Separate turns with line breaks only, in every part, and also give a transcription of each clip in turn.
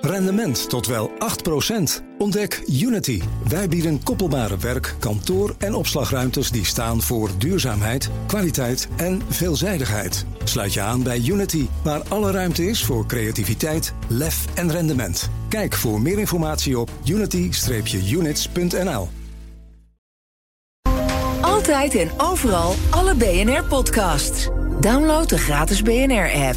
Rendement tot wel 8%. Ontdek Unity. Wij bieden koppelbare werk, kantoor en opslagruimtes die staan voor duurzaamheid, kwaliteit en veelzijdigheid. Sluit je aan bij Unity, waar alle ruimte is voor creativiteit, lef en rendement. Kijk voor meer informatie op unity-units.nl.
Altijd en overal alle BNR-podcasts. Download de gratis BNR-app.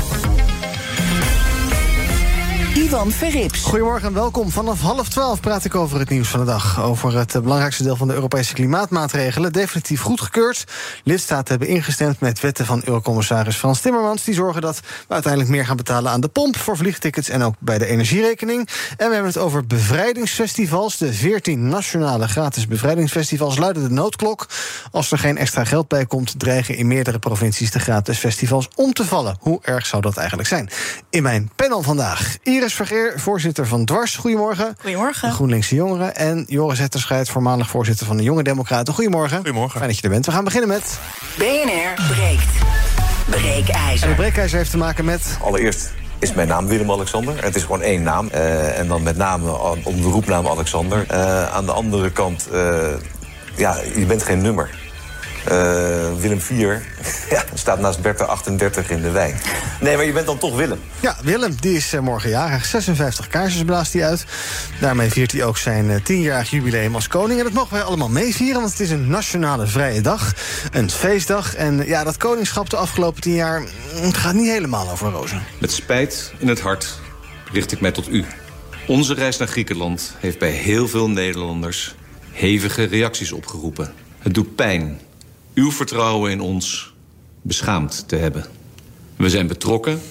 Ivan Verrips.
Goedemorgen en welkom. Vanaf half twaalf praat ik over het nieuws van de dag. Over het belangrijkste deel van de Europese klimaatmaatregelen. Definitief goedgekeurd. Lidstaten hebben ingestemd met wetten van Eurocommissaris Frans Timmermans. Die zorgen dat we uiteindelijk meer gaan betalen aan de pomp voor vliegtickets en ook bij de energierekening. En we hebben het over bevrijdingsfestivals. De 14 nationale gratis bevrijdingsfestivals luiden de noodklok. Als er geen extra geld bij komt, dreigen in meerdere provincies de gratis festivals om te vallen. Hoe erg zou dat eigenlijk zijn? In mijn panel vandaag. Iris Vergeer, voorzitter van Dwars. Goedemorgen.
Goedemorgen.
De GroenLinkse Jongeren. En Joris Hetterscheid, voormalig voorzitter van de Jonge Democraten. Goedemorgen.
Goedemorgen.
Fijn dat je er bent. We gaan beginnen met...
BNR breekt. Breekijzer.
En de breekijzer heeft te maken met...
Allereerst is mijn naam Willem-Alexander. Het is gewoon één naam. Uh, en dan met name om de roepnaam Alexander. Uh, aan de andere kant, uh, ja, je bent geen nummer. Uh, Willem 4 ja, staat naast Bertha 38 in de wijn. Nee, maar je bent dan toch Willem.
Ja, Willem, die is uh, morgen jarig. 56 kaarsjes blaast hij uit. Daarmee viert hij ook zijn uh, tienjarig jubileum als koning. En dat mogen wij allemaal meevieren, want het is een nationale vrije dag. Een feestdag. En ja, dat koningschap de afgelopen tien jaar... het gaat niet helemaal over rozen.
Met spijt in het hart richt ik mij tot u. Onze reis naar Griekenland heeft bij heel veel Nederlanders... hevige reacties opgeroepen. Het doet pijn uw vertrouwen in ons beschaamd te hebben. We zijn betrokken,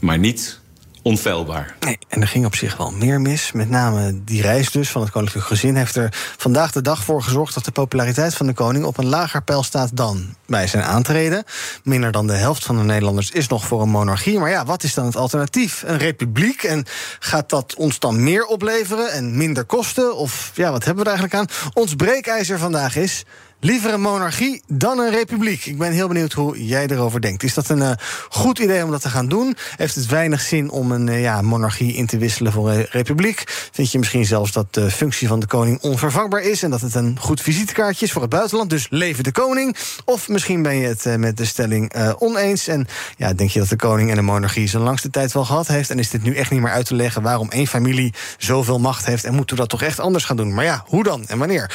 maar niet onfeilbaar.
En er ging op zich wel meer mis. Met name die reis dus van het koninklijk gezin... heeft er vandaag de dag voor gezorgd... dat de populariteit van de koning op een lager peil staat dan bij zijn aantreden. Minder dan de helft van de Nederlanders is nog voor een monarchie. Maar ja, wat is dan het alternatief? Een republiek? En gaat dat ons dan meer opleveren en minder kosten? Of ja, wat hebben we er eigenlijk aan? Ons breekijzer vandaag is... Liever een monarchie dan een republiek. Ik ben heel benieuwd hoe jij erover denkt. Is dat een uh, goed idee om dat te gaan doen? Heeft het weinig zin om een uh, ja, monarchie in te wisselen voor een republiek? Vind je misschien zelfs dat de functie van de koning onvervangbaar is... en dat het een goed visitekaartje is voor het buitenland? Dus leven de koning. Of misschien ben je het uh, met de stelling oneens... en ja, denk je dat de koning en de monarchie zijn langste tijd wel gehad heeft... en is dit nu echt niet meer uit te leggen waarom één familie zoveel macht heeft... en moeten we dat toch echt anders gaan doen? Maar ja, hoe dan en wanneer?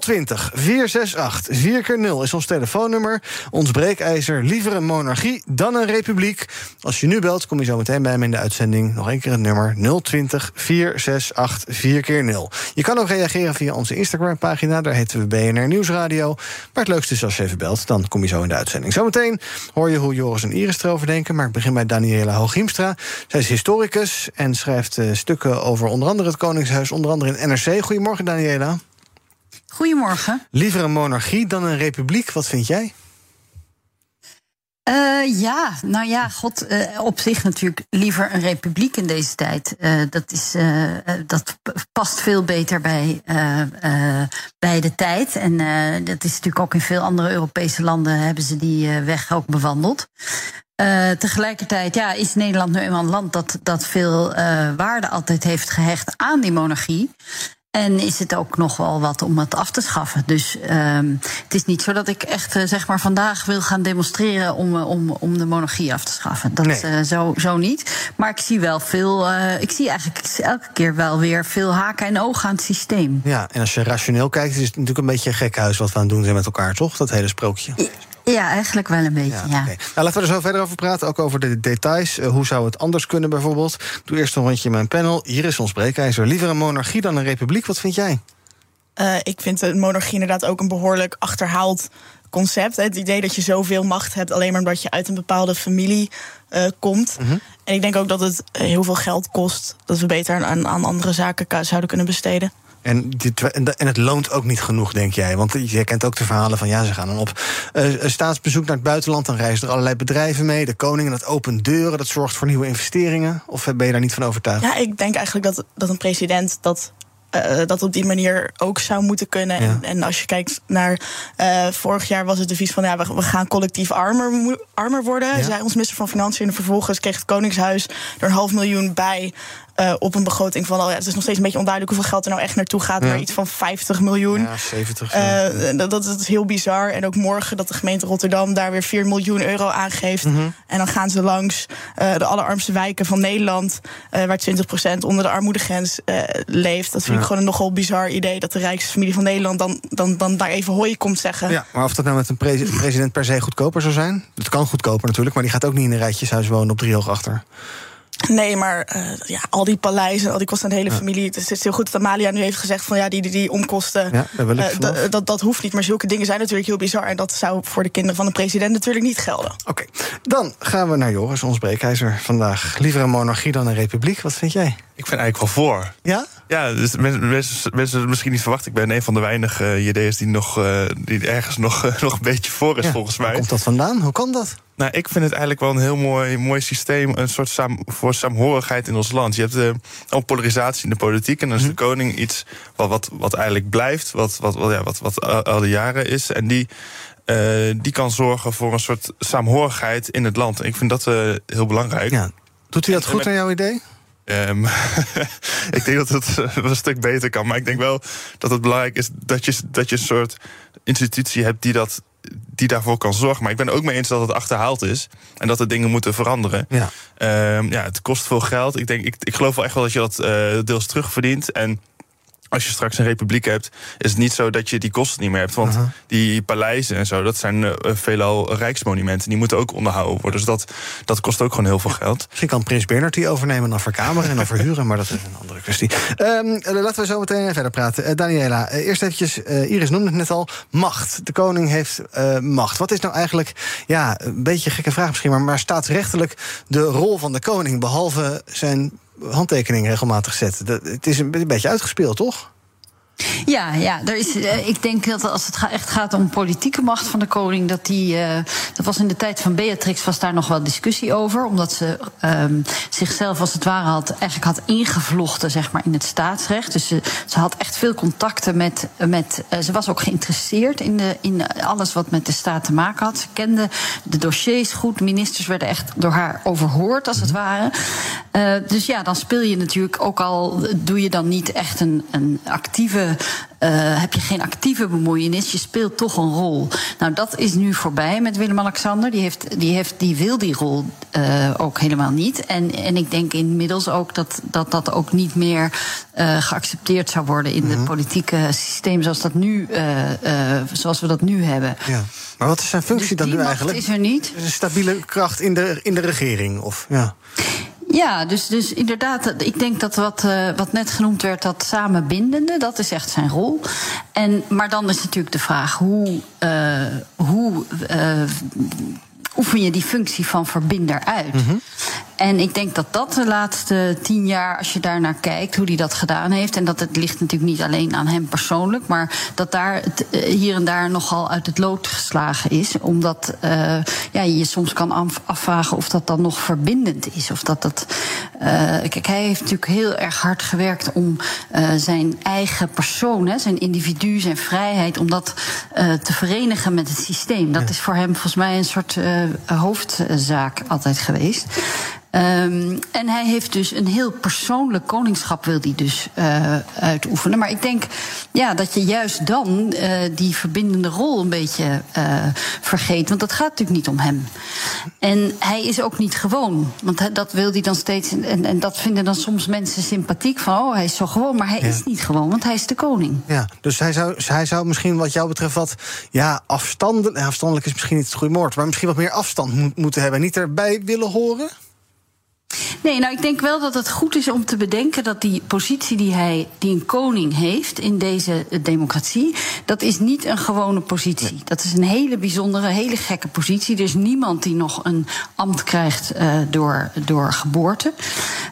020 468 4 keer 0 is ons telefoonnummer. Ons breekijzer, liever een monarchie dan een republiek. Als je nu belt, kom je zo meteen bij me in de uitzending. Nog één keer het nummer 020 468 4 keer 0 Je kan ook reageren via onze Instagram-pagina. Daar heten we BNR Nieuwsradio. Maar het leukste is als je even belt, dan kom je zo in de uitzending. Zometeen hoor je hoe Joris en Iris erover denken. Maar ik begin bij Daniela Hooghiemstra. Zij is historicus en schrijft uh, stukken over onder andere het Koningshuis, onder andere in NRC. Goedemorgen, Daniela.
Goedemorgen.
Liever een monarchie dan een republiek, wat vind jij?
Uh, ja, nou ja, god, uh, op zich natuurlijk liever een republiek in deze tijd. Uh, dat, is, dat past veel beter bij, bij de tijd. En dat is natuurlijk ook in veel andere Europese landen hebben ze die weg ook bewandeld. tegelijkertijd ja, is Nederland nu eenmaal een land dat, dat veel waarde altijd heeft gehecht aan die monarchie. En is het ook nog wel wat om het af te schaffen. Dus um, het is niet zo dat ik echt uh, zeg maar vandaag wil gaan demonstreren om, uh, om, om de monarchie af te schaffen. Dat nee. uh, zo, zo niet. Maar ik zie wel veel. ik zie eigenlijk elke keer wel weer veel haken en ogen aan het systeem.
Ja, en als je rationeel kijkt, is het natuurlijk een beetje een gek huis wat we aan het doen zijn met elkaar, toch? Dat hele sprookje.
Ja, eigenlijk wel een beetje, ja. ja.
Okay. Nou, laten we er zo verder over praten, ook over de details. Uh, hoe zou het anders kunnen bijvoorbeeld? Doe eerst een rondje in mijn panel. Hier is ons breekijzer. Liever een monarchie dan een republiek. Wat vind jij?
Uh, ik vind de monarchie inderdaad ook een behoorlijk achterhaald concept. Het idee dat je zoveel macht hebt alleen maar omdat je uit een bepaalde familie uh, komt. Mm -hmm. En ik denk ook dat het heel veel geld kost. Dat we beter aan, aan andere zaken zouden kunnen besteden.
En, dit, en het loont ook niet genoeg, denk jij? Want je kent ook de verhalen van ja, ze gaan dan op uh, staatsbezoek naar het buitenland. Dan reizen er allerlei bedrijven mee. De koning, dat opent deuren, dat zorgt voor nieuwe investeringen. Of ben je daar niet van overtuigd?
Ja, ik denk eigenlijk dat, dat een president dat uh, dat op die manier ook zou moeten kunnen. En, en, als je kijkt naar uh, vorig jaar was het de vies van ja, we, we gaan collectief armer, armer worden, ja. zei ons minister van Financiën. En vervolgens kreeg het Koningshuis er een half miljoen bij uh, op een begroting van, oh ja, het is nog steeds een beetje onduidelijk hoeveel geld er nou echt naartoe gaat, ja. maar iets van 50 miljoen.
Ja, 70.
Uh, dat, dat, is heel bizar. En ook morgen dat de gemeente Rotterdam daar weer 4 miljoen euro aangeeft. Mm -hmm. En dan gaan ze langs uh, de allerarmste wijken van Nederland, waar 20% onder de armoedegrens leeft. Dat vind ja. ik gewoon een nogal bizar idee dat de rijkste familie van Nederland dan, dan, dan daar even hooi komt zeggen.
Ja, maar of dat nou met een pre president per se goedkoper zou zijn, dat kan goedkoper natuurlijk, maar die gaat ook niet in een rijtjeshuis wonen op driehoog achter.
Nee, maar uh, ja, al die paleizen, al die kosten aan de hele ja. familie. Het is heel goed dat Amalia nu heeft gezegd van ja, die, die, die omkosten.
Ja, uh,
dat, dat, dat hoeft niet. Maar zulke dingen zijn natuurlijk heel bizar. En dat zou voor de kinderen van de president natuurlijk niet gelden.
Oké, okay. dan gaan we naar Joris, ons breekijzer vandaag. Liever een monarchie dan een republiek. Wat vind jij?
Ik ben eigenlijk wel voor.
Ja?
Ja, dus mensen, mensen, misschien niet verwachten. Ik ben een van de weinige uh, JD'ers die, nog, uh, die ergens nog, uh, nog een beetje voor is, ja, volgens mij.
Waar komt dat vandaan? Hoe kan dat?
Nou, ik vind het eigenlijk wel een heel mooi, mooi systeem. Een soort saam, voor saamhorigheid in ons land. Je hebt uh, polarisatie in de politiek. En dan is de koning iets wat, wat, wat eigenlijk blijft. Wat, wat, wat, ja, wat, wat al de jaren is. En die, die kan zorgen voor een soort saamhorigheid in het land. En ik vind dat heel belangrijk.
Ja. Doet hij dat goed naar jouw idee?
Um, ik denk dat het een stuk beter kan. Maar ik denk wel dat het belangrijk is dat je, dat je een soort institutie hebt die, dat, die daarvoor kan zorgen. Maar ik ben ook mee eens dat het achterhaald is. En dat er dingen moeten veranderen.
Ja,
um, ja het kost veel geld. Ik, denk, ik, ik geloof wel echt wel dat je dat uh, deels terugverdient. En als je straks een republiek hebt, is het niet zo dat je die kosten niet meer hebt. Want uh -huh. die paleizen en zo, dat zijn uh, veelal rijksmonumenten. Die moeten ook onderhouden worden. Dus dat, dat kost ook gewoon heel veel geld.
Misschien kan Prins Bernard die overnemen dan verkameren en dan verhuren. Maar dat is een andere kwestie. Um, laten we zo meteen verder praten. Uh, Daniela, eerst eventjes, Iris noemde het net al, macht. De koning heeft macht. Wat is nou eigenlijk, ja, een beetje een gekke vraag misschien... maar, maar staatsrechtelijk de rol van de koning... behalve zijn handtekening regelmatig zet. Dat, het is een beetje uitgespeeld, toch?
Ja, ja er is, uh, ik denk dat als het echt gaat om politieke macht van de koning, dat die. Uh, dat was in de tijd van Beatrix, was daar nog wel discussie over. Omdat ze um, zichzelf als het ware had, eigenlijk had ingevlochten zeg maar, in het staatsrecht. Dus ze, ze had echt veel contacten met. met uh, ze was ook geïnteresseerd in, de, in alles wat met de staat te maken had. Ze kende de dossiers goed. Ministers werden echt door haar overhoord, als het ware. dus ja, dan speel je natuurlijk ook al. Doe je dan niet echt een, een actieve uh, heb je geen actieve bemoeienis, je speelt toch een rol. Nou, dat is nu voorbij met Willem-Alexander. Die, heeft, die, heeft, die wil die rol uh, ook helemaal niet. En, en ik denk inmiddels ook dat dat, dat ook niet meer uh, geaccepteerd zou worden in mm -hmm. het politieke systeem zoals, dat nu, zoals we dat nu hebben.
Ja. Maar wat is zijn functie
dus
dan nu eigenlijk?
Is er niet.
Een stabiele kracht in de, in de regering? Of, ja.
Ja, dus, dus inderdaad, ik denk dat wat, uh, wat net genoemd werd, dat samenbindende, dat is echt zijn rol. En, maar dan is natuurlijk de vraag hoe, uh, hoe uh, oefen je die functie van verbinder uit? -hmm. En ik denk dat dat de laatste tien jaar, als je daar naar kijkt, hoe hij dat gedaan heeft. En dat het ligt natuurlijk niet alleen aan hem persoonlijk, maar dat daar het hier en daar nogal uit het lood geslagen is. Omdat uh, ja, je soms kan afvragen of dat dan nog verbindend is. Of dat dat. Uh, kijk, hij heeft natuurlijk heel erg hard gewerkt om uh, zijn eigen persoon, hè, zijn individu, zijn vrijheid, om dat te verenigen met het systeem. Dat is voor hem volgens mij een soort hoofdzaak altijd geweest. Um, en hij heeft dus een heel persoonlijk koningschap wil hij dus uh, uitoefenen. Maar ik denk ja, dat je juist dan uh, die verbindende rol een beetje uh, vergeet. Want dat gaat natuurlijk niet om hem. En hij is ook niet gewoon. Want dat wil hij dan steeds. En, en dat vinden dan soms mensen sympathiek. Van oh, hij is zo gewoon. Maar hij ja. is niet gewoon, want hij is de koning.
Ja, dus hij zou, hij zou misschien wat jou betreft wat. Ja, afstandelijk. Afstandelijk is misschien niet het goede woord. Maar misschien wat meer afstand mo moeten hebben. Niet erbij willen horen?
Nee, nou ik denk wel dat het goed is om te bedenken dat die positie die hij, die een koning heeft in deze democratie, dat is niet een gewone positie. Dat is een hele bijzondere, hele gekke positie. Er is niemand die nog een ambt krijgt uh, door, door geboorte.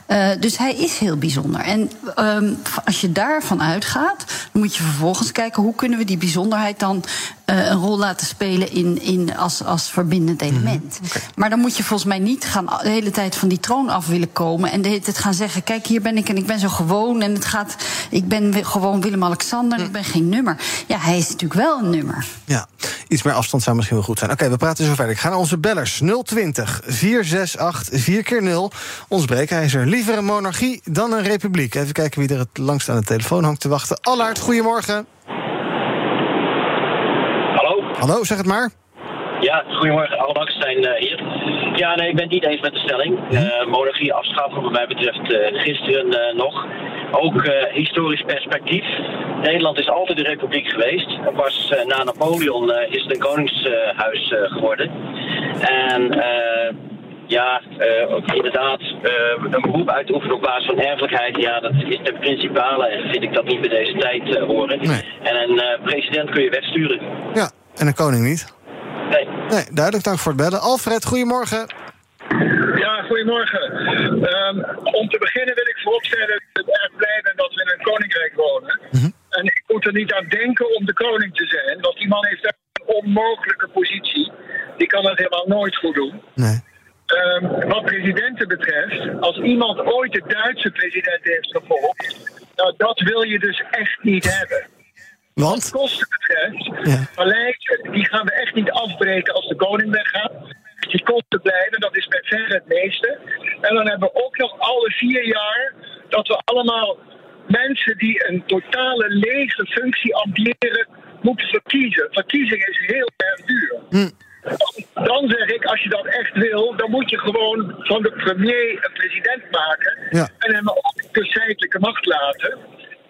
Uh, dus hij is heel bijzonder. En um, als je daarvan uitgaat, dan moet je vervolgens kijken hoe kunnen we die bijzonderheid dan uh, een rol laten spelen in, in als, als verbindend element. Mm -hmm. okay. Maar dan moet je volgens mij niet gaan de hele tijd van die troon af willen komen en de hele tijd gaan zeggen: kijk, hier ben ik en ik ben zo gewoon en het gaat. Ik ben gewoon Willem-Alexander ik ben geen nummer. Ja, hij is natuurlijk wel een nummer.
Ja, iets meer afstand zou misschien wel goed zijn. Oké, we praten zo verder. Ik ga naar onze bellers. 020 468 4 keer 0 Ons breekijzer. Liever een monarchie dan een republiek. Even kijken wie er het langst aan de telefoon hangt te wachten. Allard, goedemorgen.
Hallo?
Hallo, zeg het maar.
Ja, goedemorgen. Alle zijn uh, hier. Ja, nee, ik ben het niet eens met de stelling. Uh, monarchie afschaffen, wat mij betreft, uh, gisteren nog. Ook historisch perspectief. Nederland is altijd een republiek geweest. Pas na Napoleon is het een koningshuis geworden. En ja, uh, inderdaad, uh, een beroep uitoefenen op basis van erfelijkheid, ja, dat is ten principale en vind ik dat niet bij deze tijd uh, horen.
Nee.
En een president kun je wegsturen.
Ja, en een koning niet.
Nee.
Duidelijk, dank voor het bellen. Alfred, goedemorgen.
Ja, goedemorgen. Um, om te beginnen wil ik vooropstellen dat ik erg blij ben dat we in een koninkrijk wonen.
Mm -hmm.
En ik moet er niet aan denken om de koning te zijn, want die man heeft een onmogelijke positie. Die kan het helemaal nooit goed doen.
Nee.
Um, wat presidenten betreft, als iemand ooit de Duitse president heeft gevolgd, nou, dat wil je dus echt niet hebben.
Want?
Wat kosten betreft,
Ja.
paleizen, die gaan we echt niet afbreken als de koning weggaat. Die kosten blijven, dat is bij ver het meeste. En dan hebben we ook nog alle vier jaar dat we allemaal mensen die een totale lege functie ambiëren, moeten verkiezen. Verkiezing is heel erg duur.
Hm.
Dan zeg ik, als je dat echt wil, dan moet je gewoon van de premier een president maken.
Ja.
En hem ook de feitelijke macht laten.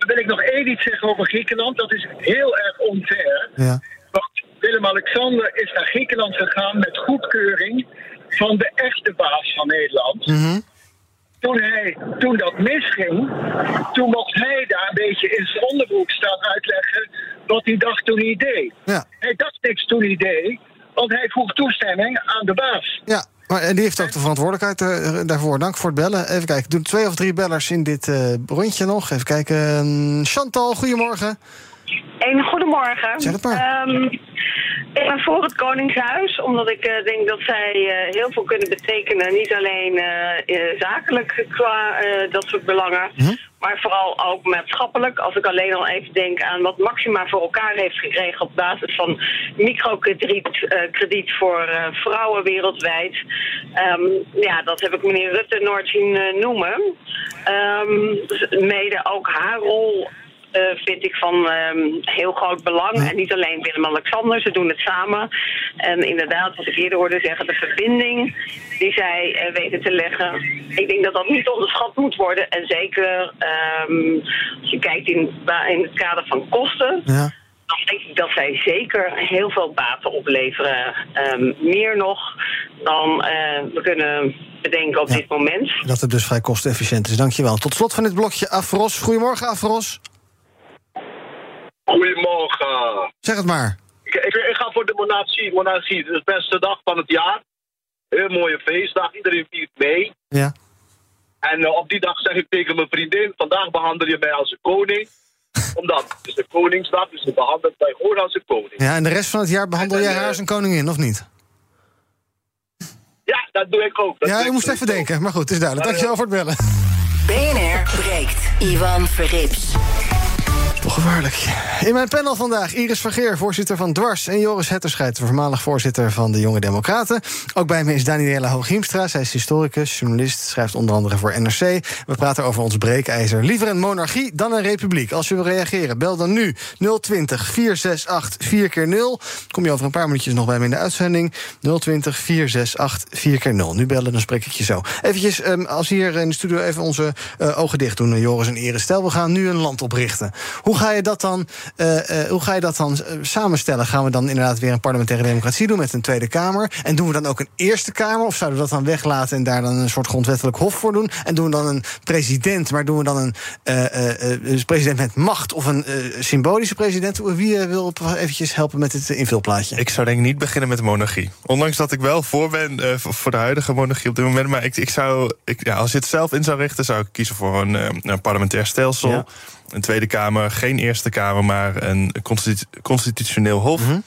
Wil ik nog één iets zeggen over Griekenland. Dat is heel erg onfair.
Ja.
Want Willem-Alexander is naar Griekenland gegaan met goedkeuring van de echte baas van Nederland.
Mhm.
Toen, hij, toen dat misging, toen mocht hij daar een beetje in zijn onderbroek staan uitleggen wat hij dacht toen hij deed.
Ja.
Hij dacht niks toen hij deed, want hij vroeg toestemming aan de baas.
Ja, maar en die heeft ook de verantwoordelijkheid eh, daarvoor. Dank voor het bellen. Even kijken, ik doe twee of drie bellers in dit eh, rondje nog. Even kijken. Ehm, Chantal, goedemorgen.
Een goedemorgen.
Zeg het maar.
Ehm, ik ben voor het Koningshuis, omdat ik eh, denk dat zij eh, heel veel kunnen betekenen. Niet alleen eh, zakelijk qua dat soort belangen,
Mhm.
maar vooral ook maatschappelijk. Als ik alleen al even denk aan wat Maxima voor elkaar heeft gekregen op basis van microkrediet krediet voor vrouwen wereldwijd. Ehm, ja, dat heb ik meneer Rutte nooit zien noemen. Ehm, mede ook haar rol eh, vind ik van ehm, heel groot belang. En niet alleen Willem-Alexander, ze doen het samen. En inderdaad, wat ik eerder hoorde zeggen, de verbinding die zij eh, weten te leggen. Ik denk dat dat niet onderschat moet worden. En zeker ehm, als je kijkt in, in het kader van kosten.
Ja.
Dan denk ik dat zij zeker heel veel baten opleveren. Ehm, meer nog dan eh, we kunnen bedenken op dit moment.
Dat het dus vrij kostenefficiënt is. Dankjewel. Tot slot van dit blokje Afros. Goedemorgen, Afros.
Goedemorgen.
Zeg het maar.
Ik, ik, ik ga voor de monarchie. Monarchie, het is de beste dag van het jaar. Heel mooie feestdag, iedereen viert mee.
Ja.
En eh, op die dag zeg ik tegen mijn vriendin: vandaag behandel je mij als een koning. Omdat het is de Koningsdag, dus je behandelt mij gewoon als een koning.
Ja, en de rest van het jaar behandel jij haar als een koningin, of niet?
Ja, dat doe ik ook. Dat
Ja, je
ik
moest even denken. Maar goed, het is duidelijk. Dankjewel voor het bellen.
BNR breekt. Ivan Verrips.
Gevaarlijk. In mijn panel vandaag Iris Vergeer, voorzitter van Dwars... en Joris Hetterscheid, voormalig voorzitter van de Jonge Democraten. Ook bij me is Daniela Hooghiemstra. Zij is historicus, journalist, schrijft onder andere voor NRC. We praten over ons breekijzer. Liever een monarchie dan een republiek. Als je wil reageren, bel dan nu 020 468 4 keer 0 Kom je over een paar minuutjes nog bij me in de uitzending. 020 468 4 keer 0 Nu bellen, dan spreek ik je zo. Eventjes, ehm, als hier in de studio even onze eh, ogen dicht doen... eh, Joris en Iris, stel we gaan nu een land oprichten. Hoe ga je dat dan, eh, eh, hoe ga je dat dan eh, samenstellen? Gaan we dan inderdaad weer een parlementaire democratie doen... met een Tweede Kamer? En doen we dan ook een Eerste Kamer? Of zouden we dat dan weglaten en daar dan een soort grondwettelijk hof voor doen? En doen we dan een president, maar doen we dan een dus president met macht... of een symbolische president? Wie wil eventjes helpen met het invulplaatje?
Ik zou denk ik niet beginnen met monarchie. Ondanks dat ik wel voor ben voor de huidige monarchie op dit moment. Maar ik, ik zou, ik, ja, als je het zelf in zou richten, zou ik kiezen voor een, een parlementair stelsel.
Ja.
Een Tweede Kamer, geen Eerste Kamer, maar een constitu- constitutioneel hof.
Mhm.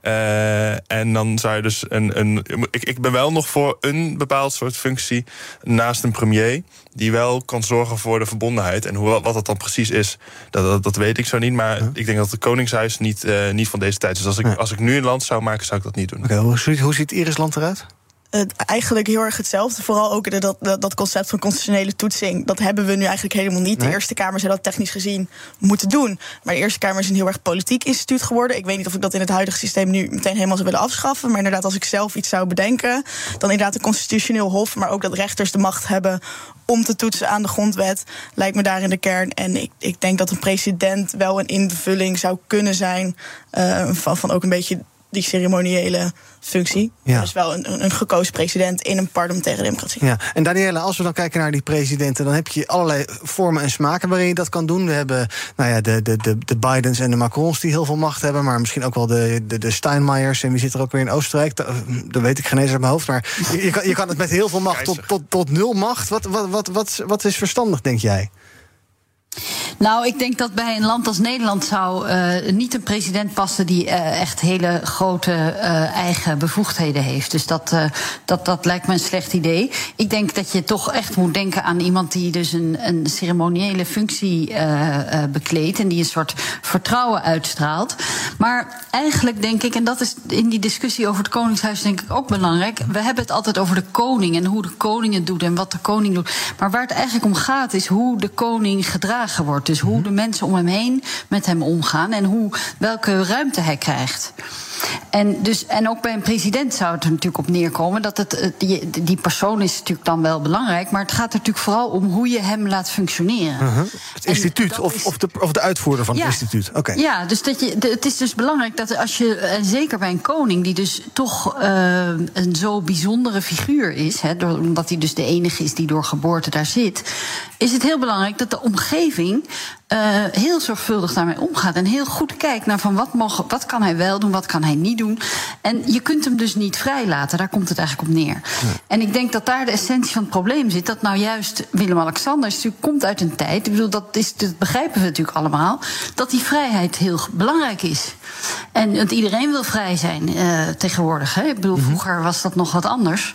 Eh, en dan zou je dus een. een ik, ik ben wel nog voor een bepaald soort functie naast een premier. Die wel kan zorgen voor de verbondenheid. En hoe, wat dat dan precies is, dat, dat, dat weet ik zo niet. Maar ik denk dat het Koningshuis niet, eh, niet van deze tijd is. Dus als ik, als ik nu een land zou maken, zou ik dat niet doen.
Oké, hoe, ziet- hoe ziet Iris land eruit?
Eigenlijk heel erg hetzelfde. Vooral ook de- dat, dat, concept van constitutionele toetsing. Dat hebben we nu eigenlijk helemaal niet.
Nee.
De Eerste Kamer zou dat technisch gezien moeten doen. Maar de Eerste Kamer is een heel erg politiek instituut geworden. Ik weet niet of ik dat in het huidige systeem nu meteen helemaal zou willen afschaffen. Maar inderdaad, als ik zelf iets zou bedenken. dan inderdaad een constitutioneel hof. Maar ook dat rechters de macht hebben om te toetsen aan de grondwet. lijkt me daar in de kern. En ik, ik denk dat een president wel een invulling zou kunnen zijn. eh, van, van ook een beetje die ceremoniële functie.
Ja.
Dus wel een, een, gekozen president in een parlementaire democratie.
Ja, en Danielle, als we dan kijken naar die presidenten, dan heb je allerlei vormen en smaken waarin je dat kan doen. We hebben nou ja, de, de, de, de Bidens en de Macrons die heel veel macht hebben, maar misschien ook wel de, de, de Steinmeiers. En wie zit er ook weer in Oostenrijk? Dat, dat weet ik geen eens uit mijn hoofd. Maar je, je kan, je kan het met heel veel macht tot, tot, tot nul macht. Wat, wat, wat, wat, wat is verstandig, denk jij?
Nou, ik denk dat bij een land als Nederland zou eh, niet een president passen die eh, echt hele grote eh, eigen bevoegdheden heeft. Dus dat, dat, dat lijkt me een slecht idee. Ik denk dat je toch echt moet denken aan iemand die dus een, een ceremoniële functie bekleedt en die een soort vertrouwen uitstraalt. Maar eigenlijk denk ik, en dat is in die discussie over het Koningshuis denk ik ook belangrijk. We hebben het altijd over de koning en hoe de koning het doet en wat de koning doet. Maar waar het eigenlijk om gaat is hoe de koning gedragen wordt. Dus hoe de mensen om hem heen met hem omgaan en hoe, welke ruimte hij krijgt. En, dus, en ook bij een president zou het er natuurlijk op neerkomen dat het, eh, die, die persoon is natuurlijk dan wel belangrijk, maar het gaat er natuurlijk vooral om hoe je hem laat functioneren.
Uh-huh. Het instituut of, of, de, of de uitvoerder van
Ja.
het instituut. Oké.
Ja, dus dat je, de- het is dus belangrijk dat als je, en zeker bij een koning, die dus toch eh, een zo bijzondere figuur is, hè, door, omdat hij dus de enige is die door geboorte daar zit, is het heel belangrijk dat de omgeving eh, heel zorgvuldig daarmee omgaat en heel goed kijkt naar van wat, mogen, wat kan hij wel doen, wat kan hij niet doen. En je kunt hem dus niet vrijlaten, daar komt het eigenlijk op neer. En ik denk dat daar de essentie van het probleem zit. Dat nou juist Willem-Alexander natuurlijk komt uit een tijd. Ik bedoel, dat, is, dat begrijpen we natuurlijk allemaal. Dat die vrijheid heel belangrijk is. En want iedereen wil vrij zijn eh, tegenwoordig. Hè? Ik bedoel, vroeger was dat nog wat anders.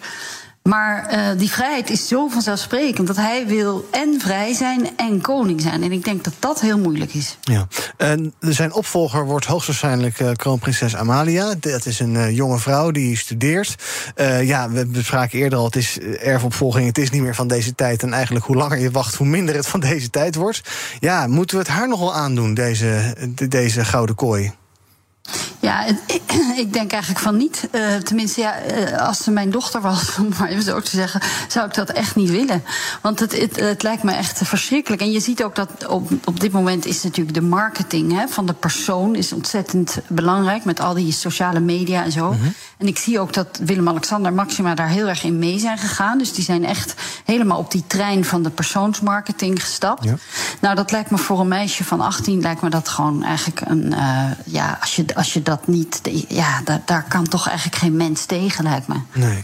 Maar eh, die vrijheid is zo vanzelfsprekend dat hij wil en vrij zijn en koning zijn. En ik denk dat dat heel moeilijk is.
Ja. En zijn opvolger wordt hoogstwaarschijnlijk eh, kroonprinses Amalia. Dat is een eh, jonge vrouw die studeert. Ja, we bespraken eerder al, het is erfopvolging, het is niet meer van deze tijd. En eigenlijk hoe langer je wacht, hoe minder het van deze tijd wordt. Ja, moeten we het haar nog wel aandoen, deze, de- deze gouden kooi?
Ja, het- ik denk eigenlijk van niet. Eh, tenminste, ja, eh, als ze mijn dochter was, om maar even zo te zeggen, zou ik dat echt niet willen. Want het, het, het lijkt me echt verschrikkelijk. En je ziet ook dat op, op dit moment is natuurlijk de marketing hè, van de persoon is ontzettend belangrijk met al die sociale media en zo. En ik zie ook dat Willem-Alexander Maxima daar heel erg in mee zijn gegaan. Dus die zijn echt helemaal op die trein van de persoonsmarketing gestapt. Nou, dat lijkt me voor een meisje van 18 lijkt me dat gewoon eigenlijk een. eh, ja, als je, als je dat niet. Ja, daar, daar kan toch eigenlijk geen mens tegen, lijkt me.
Nee.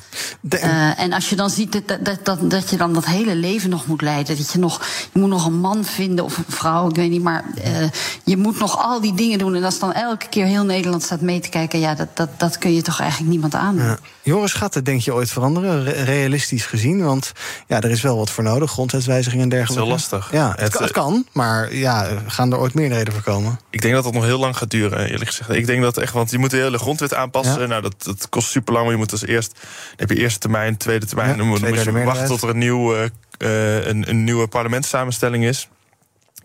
Eh, en als je dan ziet dat, dat, dat, dat je dan dat hele leven nog moet leiden. Dat je nog. Je moet nog een man vinden of een vrouw, ik weet niet. Maar eh, je moet nog al die dingen doen. En als dan elke keer heel Nederland staat mee te kijken. Ja, dat, dat, dat kun je toch eigenlijk niemand aan.
Ja. Joris, gaat het denk je ooit veranderen, re- realistisch gezien? Want ja, er is wel wat voor nodig, grondwetswijzigingen en dergelijke.
Het is heel lastig.
Ja, het,
Het,
kan, het
eh,
kan, maar ja, gaan er ooit meerderheden voor komen?
Ik denk dat dat nog heel lang gaat duren, eerlijk gezegd. Ik denk dat echt, want je moet de hele grondwet aanpassen. Nou, dat, dat kost super lang. Je moet als eerst, dan heb je eerste termijn, tweede termijn.
Ja,
dan moet, dan moet je wachten tot er een, nieuw, eh, een, een nieuwe parlementssamenstelling is.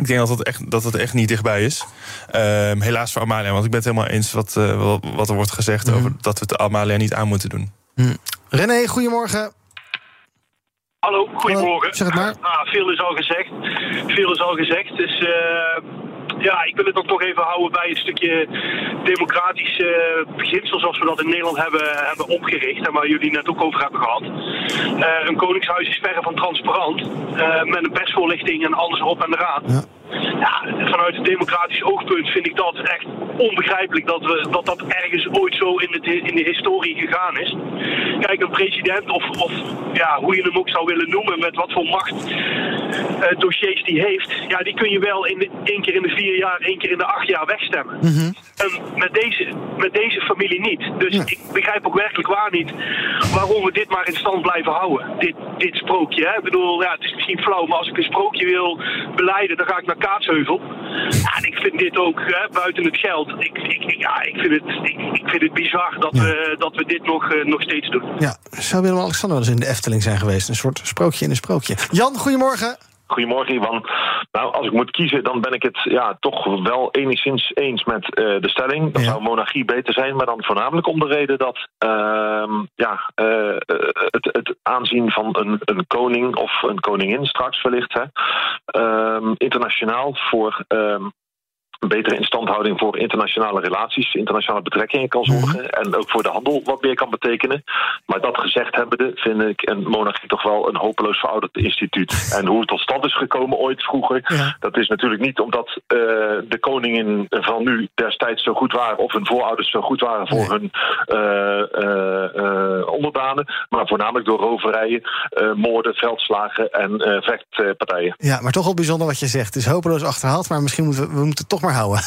Ik denk dat het echt, dat het echt niet dichtbij is. Ehm, helaas voor Amalia, want ik ben het helemaal eens wat, eh, wat- er wordt gezegd
Mhm.
over dat we het Amalia niet aan moeten doen.
René, goedemorgen.
Hallo, goedemorgen.
zeg het maar.
Ah, veel is al gezegd. Veel is al gezegd. Dus eh, ja, ik wil het dan toch even houden bij een stukje democratisch eh, beginsel zoals we dat in Nederland hebben, hebben opgericht. En waar jullie net ook over hebben gehad. Eh, een koningshuis is verre van transparant. eh, met een persvoorlichting en alles erop en eraan. Ja, vanuit het democratisch oogpunt vind ik dat echt onbegrijpelijk dat we, dat, dat ergens ooit zo in, het, in de historie gegaan is. Kijk, een president, of, of ja, hoe je hem ook zou willen noemen, met wat voor macht eh, dossiers die heeft, ja, die kun je wel in de, één keer in de vier jaar, één keer in de acht jaar wegstemmen. En met deze, met deze familie niet. Dus ik begrijp ook werkelijk waar niet waarom we dit maar in stand blijven houden. Dit, dit sprookje. Hè? Ik bedoel, ja, het is misschien flauw, maar als ik een sprookje wil beleiden, dan ga ik naar Kaatsheuvel. Ja, en ik vind dit ook, hè, buiten het geld, ik, ik, ja, ik, vind het, ik, ik vind het bizar dat, we, dat we dit nog, eh, nog steeds doen.
Ja, zou Willem-Alexander wel eens in de Efteling zijn geweest? Een soort sprookje in een sprookje. Jan, goedemorgen.
Goedemorgen, Ivan. Nou, als ik moet kiezen, dan ben ik het ja, toch wel enigszins eens met eh, de stelling. Dan zou monarchie beter zijn, maar dan voornamelijk om de reden dat ehm, ja, eh, het, het aanzien van een, een koning of een koningin straks wellicht, hè, ehm, internationaal voor. Een betere instandhouding voor internationale relaties, internationale betrekkingen kan zorgen. En ook voor de handel wat meer kan betekenen. Maar dat gezegd hebbende vind ik een monarchie toch wel een hopeloos verouderd instituut. En hoe het tot stand is gekomen ooit vroeger, dat is natuurlijk niet omdat eh, de koningen van nu destijds zo goed waren, of hun voorouders zo goed waren voor hun eh, onderdanen. Maar voornamelijk door roverijen, moorden, veldslagen en vechtpartijen.
Ja, maar toch wel bijzonder wat je zegt. Het is hopeloos achterhaald, maar misschien moeten we, we moeten toch maar houden.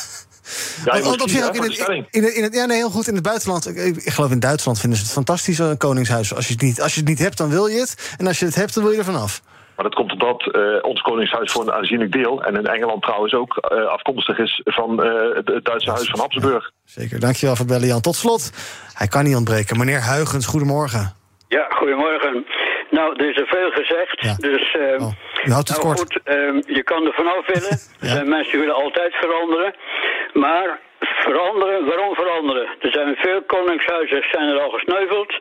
Ja, je
Want
moet
op zich
kiezen,
ook
hè,
in het, in het, in het, ja, nee, heel goed. In het buitenland, ik, ik geloof in Duitsland vinden ze het fantastisch, een koningshuis. Als je, het niet, als je het niet hebt, dan wil je het. En als je het hebt, dan wil je er vanaf.
Maar dat komt omdat eh, ons koningshuis voor een aanzienlijk deel, en in Engeland trouwens ook, eh, afkomstig is van eh, het, het Duitse huis van Habsburg.
Zeker, dankjewel voor het bellen, Jan. Tot slot, hij kan niet ontbreken. Meneer Huigens, goedemorgen.
Ja, goedemorgen. Nou, er is er veel gezegd. Dus, eh,
U houdt het
nou
kort.
goed, ehm, je kan er vanaf willen. Er zijn mensen die willen altijd veranderen. Maar veranderen, waarom veranderen? Er zijn veel koningshuizen zijn er al gesneuveld.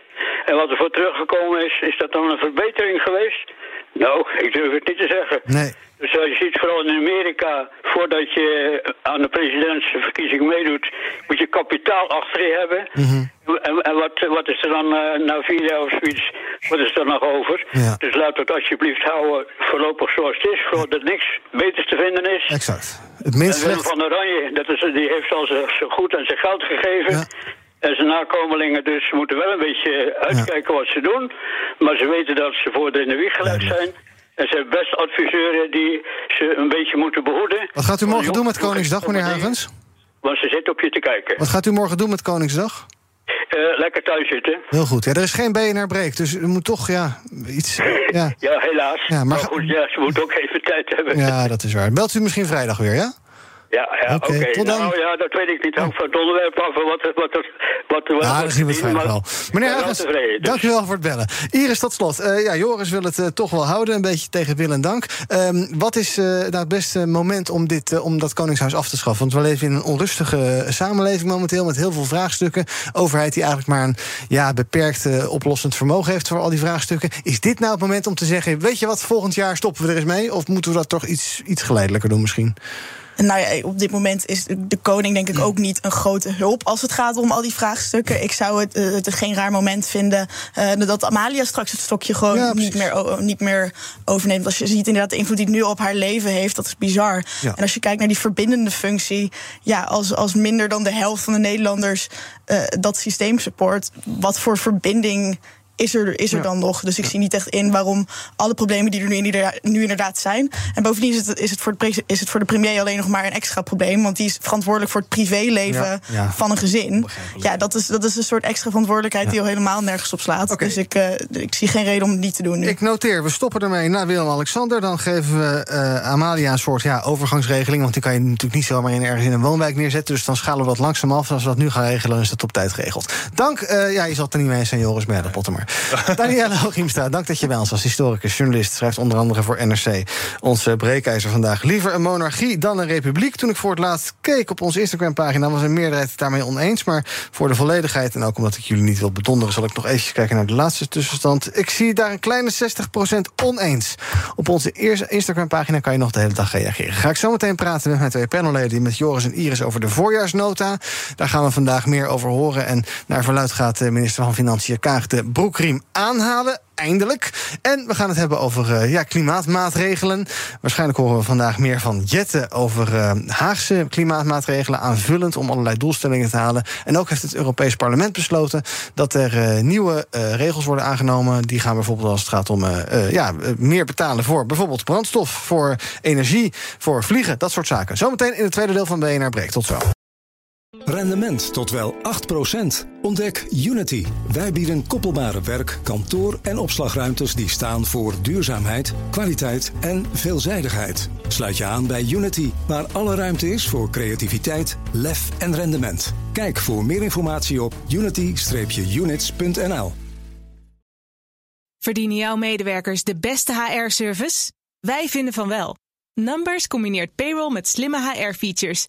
En wat er voor teruggekomen is, is dat dan een verbetering geweest? Nou, ik durf het niet te zeggen.
Nee.
Dus als je ziet, vooral in Amerika, voordat je aan de presidentsverkiezing meedoet, moet je kapitaal achter je hebben. En, en wat, wat is er dan eh, na vier jaar of zoiets, wat is er nog over?
Ja.
Dus laat het alsjeblieft houden voorlopig zoals het is, voordat niks beters te vinden is.
Exact. Het minst
en Willem van Oranje, dat is, die heeft al zijn zijn goed en zijn geld gegeven. En zijn nakomelingen dus moeten wel een beetje uitkijken wat ze doen. Maar ze weten dat ze voor de in de wieg gelegd zijn. En ze hebben best adviseuren die ze een beetje moeten behoeden.
Wat gaat u morgen doen met Koningsdag, meneer Huigens?
Want ze zitten op je te kijken.
Wat gaat u morgen doen met Koningsdag?
Eh, lekker thuis zitten.
Heel goed. Ja, er is geen BNR break, dus u moet toch ja, iets... Ja,
Ja, helaas.
Ja, maar
goed, ja, ze moeten ook even tijd hebben.
ja, dat is waar. Belt u misschien vrijdag weer, ja?
Ja, ja
Oké,
oké.
tot dan.
Nou ja, dat weet ik niet. Hangt van het onderwerp af wat, wat, wat, wat,
Ja, dat zien we vrijdag wel. Meneer
dus.
dank u wel voor het bellen. Iris, tot slot. Eh, ja, Joris wil het eh, toch wel houden, een beetje tegen wil en dank. Ehm, wat is eh, nou het beste moment om, dit, om dat Koningshuis af te schaffen? Want we leven in een onrustige samenleving momenteel... met heel veel vraagstukken. Overheid die eigenlijk maar een ja, beperkt oplossend vermogen heeft... voor al die vraagstukken. Is dit nou het moment om te zeggen... weet je wat, volgend jaar stoppen we er eens mee? Of moeten we dat toch iets, iets geleidelijker doen misschien?
Nou ja, op dit moment is de koning denk ik ook niet een grote hulp als het gaat om al die vraagstukken. Ik zou het, eh, het geen raar moment vinden eh, dat Amalia straks het stokje gewoon niet, meer, niet meer overneemt. Als je ziet inderdaad de invloed die het nu op haar leven heeft, dat is bizar.
Ja.
En als je kijkt naar die verbindende functie, ja, als, als minder dan de helft van de Nederlanders eh, dat systeem support, wat voor verbinding is er, is er
Ja.
dan nog. Dus ik zie niet echt in waarom alle problemen die er nu, inderdaad- nu inderdaad zijn. En bovendien is het, is, het voor de, is het voor de premier alleen nog maar een extra probleem. Want die is verantwoordelijk voor het privéleven
Ja,
van een gezin. Ja, dat is, dat is een soort extra verantwoordelijkheid die al helemaal nergens op slaat. Dus ik, eh, ik zie geen reden om het niet te doen nu.
Ik noteer, we stoppen ermee na Willem-Alexander. Dan geven we eh, Amalia een soort ja, overgangsregeling. Want die kan je natuurlijk niet zomaar in, ergens in een woonwijk neerzetten. Dus dan schalen we dat langzaam af. En als we dat nu gaan regelen, dan is dat op tijd geregeld. Dank, eh, ja, je zal het er niet mee eens zijn, Joris Merle, Pottemer. Danielle Hooghiemstra, dank dat je bij ons was. Historicus, journalist, schrijft onder andere voor NRC. Onze breekijzer vandaag. Liever een monarchie dan een republiek. Toen ik voor het laatst keek op onze Instagram-pagina... was een meerderheid daarmee oneens. Maar voor de volledigheid, en ook omdat ik jullie niet wil bedonderen... zal ik nog even kijken naar de laatste tussenstand. Ik zie daar een kleine 60% oneens. Op onze eerste Instagram-pagina kan je nog de hele dag reageren. Ga ik zo meteen praten met mijn twee panelleden... met Joris en Iris over de voorjaarsnota. Daar gaan we vandaag meer over horen. En naar verluid gaat minister van Financiën Kaag de broekriem aanhalen. eindelijk. En we gaan het hebben over eh, ja, klimaatmaatregelen. Waarschijnlijk horen we vandaag meer van Jette over uh, Haagse klimaatmaatregelen. Aanvullend om allerlei doelstellingen te halen. En ook heeft het Europees Parlement besloten dat er uh, nieuwe regels worden aangenomen. Die gaan bijvoorbeeld als het gaat om ja, meer betalen voor bijvoorbeeld brandstof, voor energie, voor vliegen, dat soort zaken. Zometeen in het tweede deel van BNR Break. Tot zo.
Rendement tot wel 8%. Ontdek Unity. Wij bieden koppelbare werk, kantoor en opslagruimtes die staan voor duurzaamheid, kwaliteit en veelzijdigheid. Sluit je aan bij Unity, waar alle ruimte is voor creativiteit, lef en rendement. Kijk voor meer informatie op unity-units.nl.
Verdienen jouw medewerkers de beste HR-service? Wij vinden van wel. Numbers combineert payroll met slimme HR-features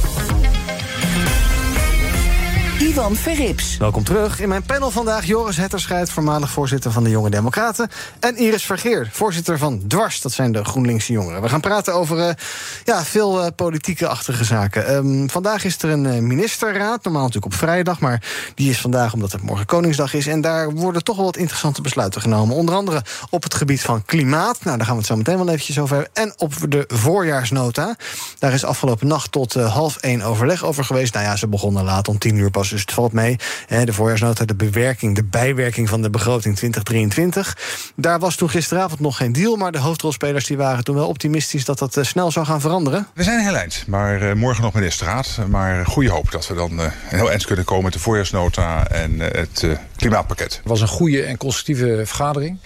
Ivan Verrips.
Welkom terug. In mijn panel vandaag Joris Hetterscheid, voormalig voorzitter van de Jonge Democraten. En Iris Vergeer, voorzitter van Dwars, dat zijn de GroenLinkse jongeren. We gaan praten over uh, ja, veel uh, politieke-achtige zaken. Um, vandaag is er een uh, ministerraad, normaal natuurlijk op vrijdag, maar die is vandaag omdat het morgen Koningsdag is. En daar worden toch wel wat interessante besluiten genomen. Onder andere op het gebied van klimaat. Nou, daar gaan we het zo meteen wel eventjes over hebben. En op de voorjaarsnota. Daar is afgelopen nacht tot half één overleg over geweest. Nou ja, ze begonnen laat om tien uur pas dus het valt mee. De voorjaarsnota, de bewerking, de bijwerking van de begroting 2023. Daar was toen gisteravond nog geen deal, maar de hoofdrolspelers die waren toen wel optimistisch dat dat eh, snel zou gaan veranderen.
We zijn heel eind, maar uh, morgen nog ministerraad. Maar goede hoop dat we dan uh, heel eind kunnen komen met de voorjaarsnota en het klimaatpakket.
Het was een goede en constructieve vergadering.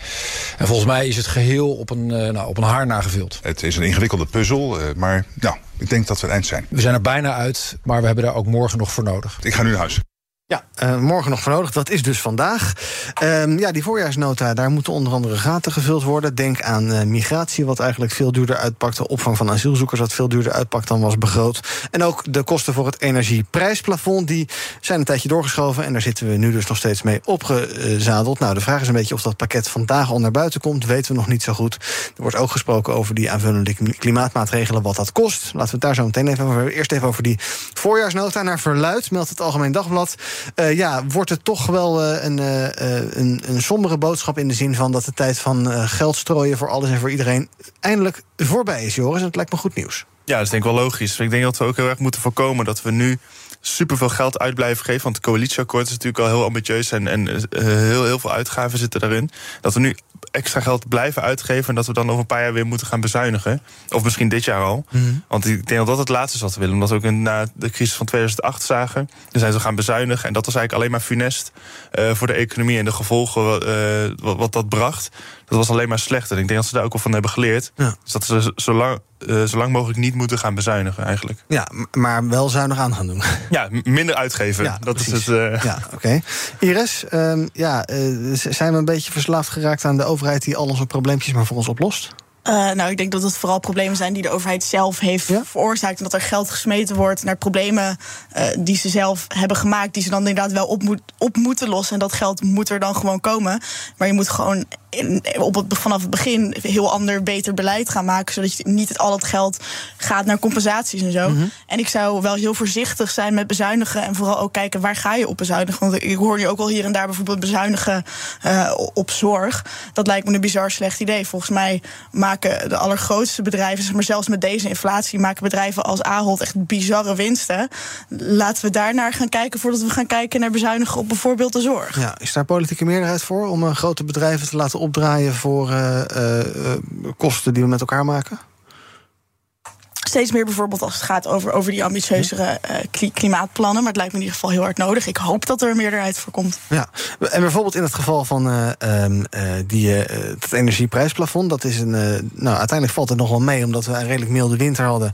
En volgens mij is het geheel op een, nou, op een haar nagevuld.
Het is een ingewikkelde puzzel, maar nou, ik denk dat we het eind zijn.
We zijn er bijna uit, maar we hebben daar ook morgen nog voor nodig.
Ik ga nu naar huis.
Ja, uh, morgen nog voor nodig. Dat is dus vandaag. Uh, ja, die voorjaarsnota, daar moeten onder andere gaten gevuld worden. Denk aan uh, migratie, wat eigenlijk veel duurder uitpakt. De opvang van asielzoekers, wat veel duurder uitpakt dan was begroot. En ook de kosten voor het energieprijsplafond, die zijn een tijdje doorgeschoven. En daar zitten we nu dus nog steeds mee opgezadeld. Nou, de vraag is een beetje of dat pakket vandaag al naar buiten komt. Weten we nog niet zo goed. Er wordt ook gesproken over die aanvullende klimaatmaatregelen, wat dat kost. Laten we het daar zo meteen even over hebben. Eerst even over die voorjaarsnota. Naar verluid meldt het Algemeen Dagblad. Uh, ja, wordt het toch wel uh, een, uh, een, een sombere boodschap in de zin van dat de tijd van geld strooien voor alles en voor iedereen eindelijk voorbij is, Joris. En het lijkt me goed nieuws.
Ja, dat is denk ik wel logisch. Ik denk dat we ook heel erg moeten voorkomen dat we nu superveel geld uit blijven geven. Want het coalitieakkoord is natuurlijk al heel ambitieus en, en heel, heel veel uitgaven zitten daarin. Dat we nu extra geld blijven uitgeven en dat we dan over een paar jaar weer moeten gaan bezuinigen. Of misschien dit jaar al. Mm -hmm. Want ik denk dat dat het laatste is wat we willen. Omdat we ook na de crisis van 2008 zagen. Dan zijn ze gaan bezuinigen. En dat was eigenlijk alleen maar funest uh, voor de economie en de gevolgen uh, wat, wat, dat bracht. Dat was alleen maar slecht. En ik denk dat ze daar ook al van hebben geleerd. Ja. Dus dat ze zo lang, uh, zo lang mogelijk niet moeten gaan bezuinigen eigenlijk.
Ja, maar wel zuinig aan gaan doen.
Ja, minder uitgeven. Ja, dat precies. is het.
Ja, oké. Okay. Iris, um, ja, zijn we een beetje verslaafd geraakt aan de overheid die al onze probleempjes maar voor ons oplost?
Uh, nou, ik denk dat het vooral problemen zijn die de overheid zelf heeft ja? veroorzaakt. En dat er geld gesmeten wordt naar problemen uh, die ze zelf hebben gemaakt. Die ze dan inderdaad wel op, moet, op moeten lossen. En dat geld moet er dan gewoon komen. Maar je moet gewoon in, op het, vanaf het begin heel ander, beter beleid gaan maken. Zodat je niet het, al het geld gaat naar compensaties en zo. Mm -hmm. En ik zou wel heel voorzichtig zijn met bezuinigen. En vooral ook kijken waar ga je op bezuinigen. Want ik hoor nu ook al hier en daar bijvoorbeeld bezuinigen uh, op zorg. Dat lijkt me een bizar slecht idee. Volgens mij maken de allergrootste bedrijven, maar zelfs met deze inflatie, maken bedrijven als Ahold echt bizarre winsten. Laten we daarnaar gaan kijken voordat we gaan kijken naar bezuinigen op bijvoorbeeld de zorg.
Ja, is daar politieke meerderheid voor om uh, grote bedrijven te laten opdraaien voor uh, uh, kosten die we met elkaar maken?
Steeds meer bijvoorbeeld als het gaat over, over die ambitieuzere uh, klimaatplannen. Maar het lijkt me in ieder geval heel hard nodig. Ik hoop dat er een meerderheid voor komt.
Ja, en bijvoorbeeld in het geval van uh, uh, die, het energieprijsplafond. Dat is een, nou, uiteindelijk valt het nog wel mee, omdat we een redelijk milde winter hadden.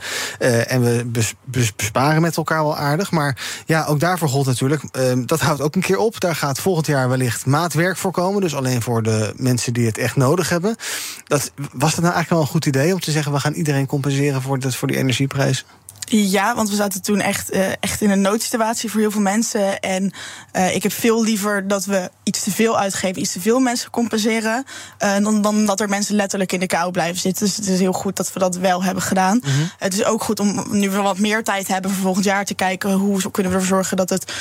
en we bes, bes, besparen met elkaar wel aardig. Maar ja, ook daarvoor gold natuurlijk. Ehm, dat houdt ook een keer op. Daar gaat volgend jaar wellicht maatwerk voor komen. Dus alleen voor de mensen die het echt nodig hebben. Dat, was dat nou eigenlijk wel een goed idee om te zeggen: we gaan iedereen compenseren voor, dat, voor die energieprijzen?
Ja, want we zaten toen echt, uh, echt in een noodsituatie voor heel veel mensen. En uh, ik heb veel liever dat we iets te veel uitgeven, iets te veel mensen compenseren. Uh, dan, dan dat er mensen letterlijk in de kou blijven zitten. Dus het is heel goed dat we dat wel hebben gedaan. Mm -hmm. Het is ook goed om nu we wat meer tijd hebben voor volgend jaar te kijken hoe kunnen we ervoor zorgen dat het,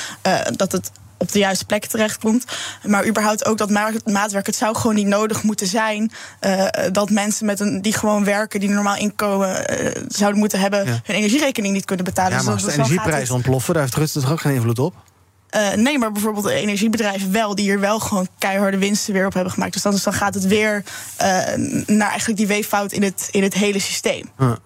dat het op de juiste plek terechtkomt. Maar überhaupt ook dat maatwerk. Het zou gewoon niet nodig moeten zijn uh, dat mensen met een, die gewoon werken, die normaal inkomen uh, zouden moeten hebben, ja. hun energierekening niet kunnen betalen.
Ja,
dus
maar als de energieprijzen ontploffen, daar heeft Rutte toch ook geen invloed op?
Uh, nee, maar bijvoorbeeld de energiebedrijven wel, die hier wel gewoon keiharde winsten weer op hebben gemaakt. Dus dan, dus dan gaat het weer uh, naar eigenlijk die weeffout in het, in het hele systeem.
Ja.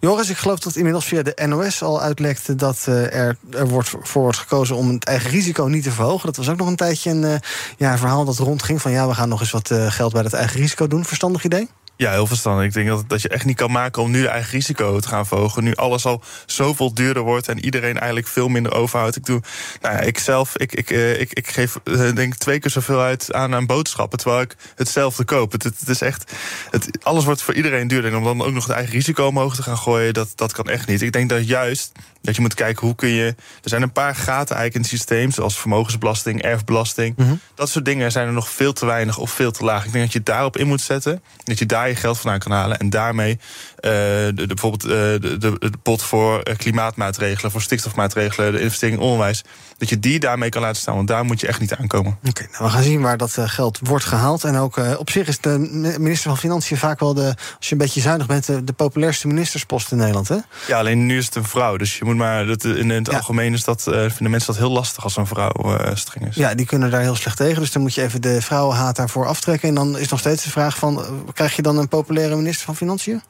Joris, ik geloof dat inmiddels via de NOS al uitlekte dat uh, er, er wordt, voor wordt gekozen om het eigen risico niet te verhogen. Dat was ook nog een tijdje een uh, ja, verhaal dat rondging van ja, we gaan nog eens wat uh, geld bij het eigen risico doen. Verstandig idee?
Ja, heel verstandig. Ik denk dat, dat je echt niet kan maken om nu de eigen risico te gaan verhogen. Nu alles al zoveel duurder wordt en iedereen eigenlijk veel minder overhoudt. Ik doe, nou ja, ik zelf, ik, ik, ik, ik geef denk twee keer zoveel uit aan, aan boodschappen, terwijl ik hetzelfde koop. Het, het, het is echt, het, alles wordt voor iedereen duurder. En om dan ook nog het eigen risico omhoog te gaan gooien, dat, dat kan echt niet. Ik denk dat juist dat je moet kijken hoe kun je. Er zijn een paar gaten eigenlijk in het systeem, zoals vermogensbelasting, erfbelasting. Mm -hmm. Dat soort dingen zijn er nog veel te weinig of veel te laag. Ik denk dat je daarop in moet zetten. Dat je daar geld vandaan kan halen. En daarmee de, de, bijvoorbeeld uh, de, de, pot voor klimaatmaatregelen, voor stikstofmaatregelen, de investering in onderwijs. Dat je die daarmee kan laten staan. Want daar moet je echt niet aankomen.
Oké, okay, nou we gaan zien waar dat geld wordt gehaald. En ook op zich is de minister van Financiën vaak wel de, als je een beetje zuinig bent, de, de populairste ministerspost in Nederland. Hè?
Ja, alleen nu is het een vrouw. Dus je moet maar. Dat, in het ja. algemeen is dat, vinden mensen dat heel lastig als een vrouw streng is.
Ja, die kunnen daar heel slecht tegen. Dus dan moet je even de vrouwenhaat daarvoor aftrekken. En dan is nog steeds de vraag van, krijg je dan een populaire minister van Financiën?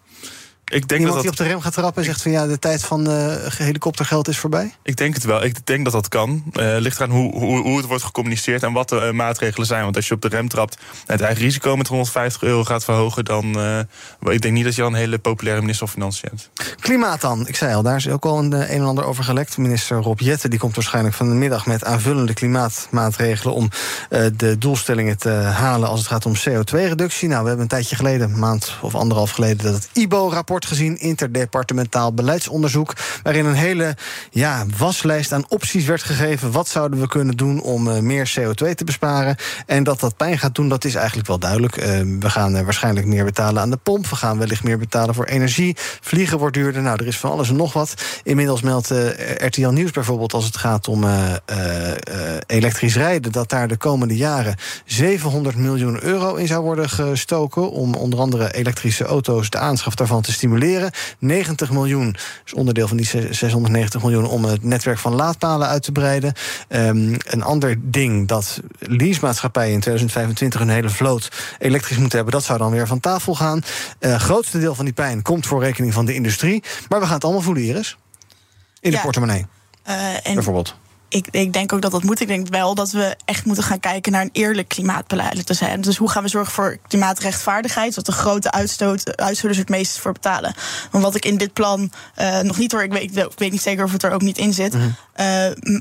Ik denk
Iemand
dat
die op de rem gaat trappen en zegt van ja, de tijd van uh, helikoptergeld is voorbij?
Ik denk het wel. Ik denk dat dat kan. Uh, ligt eraan hoe, hoe, hoe het wordt gecommuniceerd en wat de uh, maatregelen zijn. Want als je op de rem trapt en het eigen risico met 150 euro gaat verhogen, dan ik denk niet dat je al een hele populaire minister van Financiën hebt.
Klimaat dan. Ik zei al, daar is ook al een, een en ander over gelekt. Minister Rob Jetten die komt waarschijnlijk van de middag met aanvullende klimaatmaatregelen om de doelstellingen te halen als het gaat om CO2-reductie. Nou, we hebben een tijdje geleden, een maand of anderhalf geleden, dat het IBO-rapport gezien, interdepartementaal beleidsonderzoek, waarin een hele ja, waslijst aan opties werd gegeven. Wat zouden we kunnen doen om uh, meer CO2 te besparen? En dat dat pijn gaat doen, dat is eigenlijk wel duidelijk. Uh, we gaan uh, waarschijnlijk meer betalen aan de pomp. We gaan wellicht meer betalen voor energie. Vliegen wordt duurder. Nou, er is van alles en nog wat. Inmiddels meldt RTL Nieuws bijvoorbeeld als het gaat om elektrisch rijden, dat daar de komende jaren 700 miljoen euro in zou worden gestoken om onder andere elektrische auto's, de aanschaf daarvan te stimuleren. 90 miljoen is onderdeel van die 690 miljoen om het netwerk van laadpalen uit te breiden. Um, een ander ding dat leasemaatschappijen in 2025 een hele vloot elektrisch moeten hebben, dat zou dan weer van tafel gaan. Het uh, grootste deel van die pijn komt voor rekening van de industrie. Maar we gaan het allemaal voelen, Iris. In de ja. portemonnee. Uh, en bijvoorbeeld
ik, ik, denk ook dat dat moet. Ik denk wel dat we echt moeten gaan kijken naar een eerlijk klimaatbeleid te zijn. Dus hoe gaan we zorgen voor klimaatrechtvaardigheid, zodat de grote uitstoot, uitstoters het meest voor betalen. Want wat ik in dit plan uh, nog niet hoor, ik weet, ik weet niet zeker of het er ook niet in zit. Mm -hmm.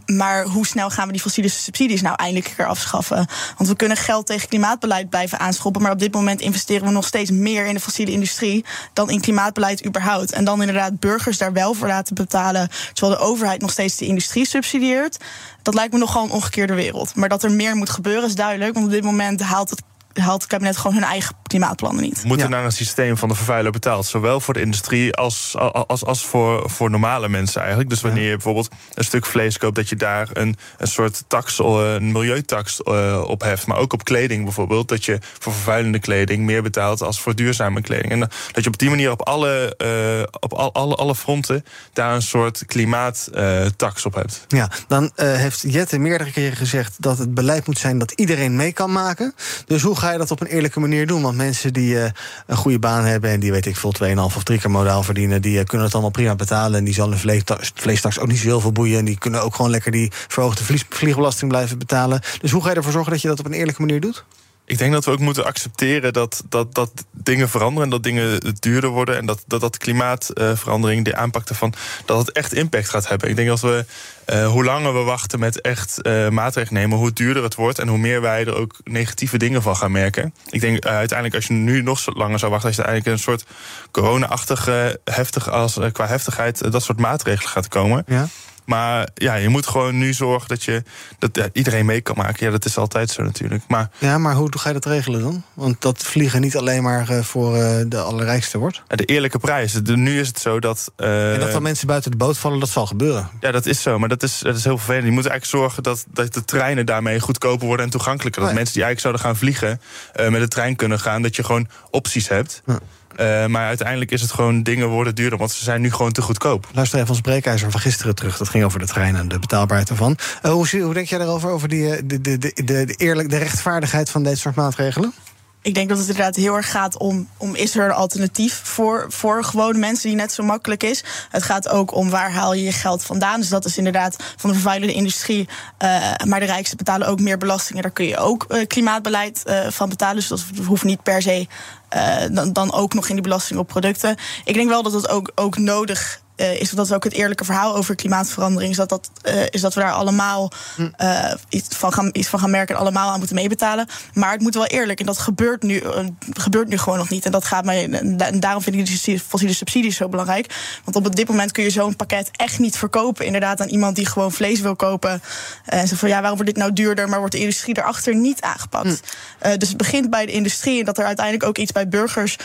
uh, maar hoe snel gaan we die fossiele subsidies nou eindelijk keer afschaffen? Want we kunnen geld tegen klimaatbeleid blijven aanschoppen. Maar op dit moment investeren we nog steeds meer in de fossiele industrie dan in klimaatbeleid überhaupt. En dan inderdaad burgers daar wel voor laten betalen. Terwijl de overheid nog steeds de industrie subsidieert. Dat lijkt me nogal een omgekeerde wereld. Maar dat er meer moet gebeuren is duidelijk. Want op dit moment haalt het haalt het kabinet gewoon hun eigen klimaatplannen niet.
We moeten ja. naar een systeem van de vervuiler betaalt. Zowel voor de industrie als, als, als voor, voor normale mensen eigenlijk. Dus wanneer je bijvoorbeeld een stuk vlees koopt... dat je daar een, een soort tax, een milieutax uh, op heft. Maar ook op kleding bijvoorbeeld. Dat je voor vervuilende kleding meer betaalt als voor duurzame kleding. En dat je op die manier op alle, uh, op al, alle, alle fronten... daar een soort klimaattax uh, op hebt.
Ja, dan uh, heeft Jette meerdere keren gezegd... dat het beleid moet zijn dat iedereen mee kan maken. Dus hoe ga je dat op een eerlijke manier doen? Want mensen die uh, een goede baan hebben en die weet ik veel 2,5 of 3 keer modaal verdienen, die uh, kunnen het allemaal prima betalen. En die zal een vleestaks, ook niet zo heel veel boeien. En die kunnen ook gewoon lekker die verhoogde vlieg, vliegbelasting blijven betalen. Dus hoe ga je ervoor zorgen dat je dat op een eerlijke manier doet?
Ik denk dat we ook moeten accepteren dat, dat, dat dingen veranderen en dat dingen duurder worden. En dat dat, dat klimaatverandering, de aanpak daarvan, dat het echt impact gaat hebben. Ik denk dat we, uh, hoe langer we wachten met echt uh, maatregelen nemen, hoe duurder het wordt en hoe meer wij er ook negatieve dingen van gaan merken. Ik denk uiteindelijk, als je nu nog langer zou wachten, als je eigenlijk een soort corona-achtige, heftig als qua heftigheid, dat soort maatregelen gaat komen.
Ja.
Maar ja, je moet gewoon nu zorgen dat, je, dat ja, iedereen mee kan maken. Ja, dat is altijd zo natuurlijk. Maar,
ja, maar hoe ga je dat regelen dan? Want dat vliegen niet alleen maar uh, voor uh, de allerrijkste wordt.
De eerlijke prijs. De, nu is het zo dat... Uh,
en dat er mensen buiten de boot vallen, dat zal gebeuren.
Ja, dat is zo. Maar dat is, dat is heel vervelend. Je moet eigenlijk zorgen dat, dat de treinen daarmee goedkoper worden en toegankelijker. Dat
Nee.
mensen die eigenlijk zouden gaan vliegen met de trein kunnen gaan. Dat je gewoon opties hebt.
Ja.
Uh, maar uiteindelijk is het gewoon dingen worden duurder, want ze zijn nu gewoon te goedkoop.
Luister even ons breekijzer van gisteren terug. Dat ging over de treinen en de betaalbaarheid ervan. Uh, hoe, hoe denk jij daarover? Over die, eh, de, de, de, de, eerlijk, de rechtvaardigheid van dit soort maatregelen?
Ik denk dat het inderdaad heel erg gaat om, om is er een alternatief voor, voor gewone mensen die net zo makkelijk is. Het gaat ook om waar haal je je geld vandaan. Dus dat is inderdaad van de vervuilende industrie. Uh, maar de rijksten betalen ook meer belastingen. Daar kun je ook uh, klimaatbeleid uh, van betalen. Dus dat hoeft niet per se dan, dan ook nog in die belasting op producten. Ik denk wel dat het ook, ook nodig uh, is dat ook het eerlijke verhaal over klimaatverandering. Is dat, dat, uh, is dat we daar allemaal uh, iets, van gaan, iets van gaan merken en allemaal aan moeten meebetalen. Maar het moet wel eerlijk. En dat gebeurt nu, gebeurt nu gewoon nog niet. En dat gaat mij. En daarom vind ik die fossiele subsidies zo belangrijk. Want op dit moment kun je zo'n pakket echt niet verkopen. Inderdaad, aan iemand die gewoon vlees wil kopen. En zo van ja, waarom wordt dit nou duurder? Maar wordt de industrie erachter niet aangepakt. Hm. dus het begint bij de industrie. En dat er uiteindelijk ook iets bij burgers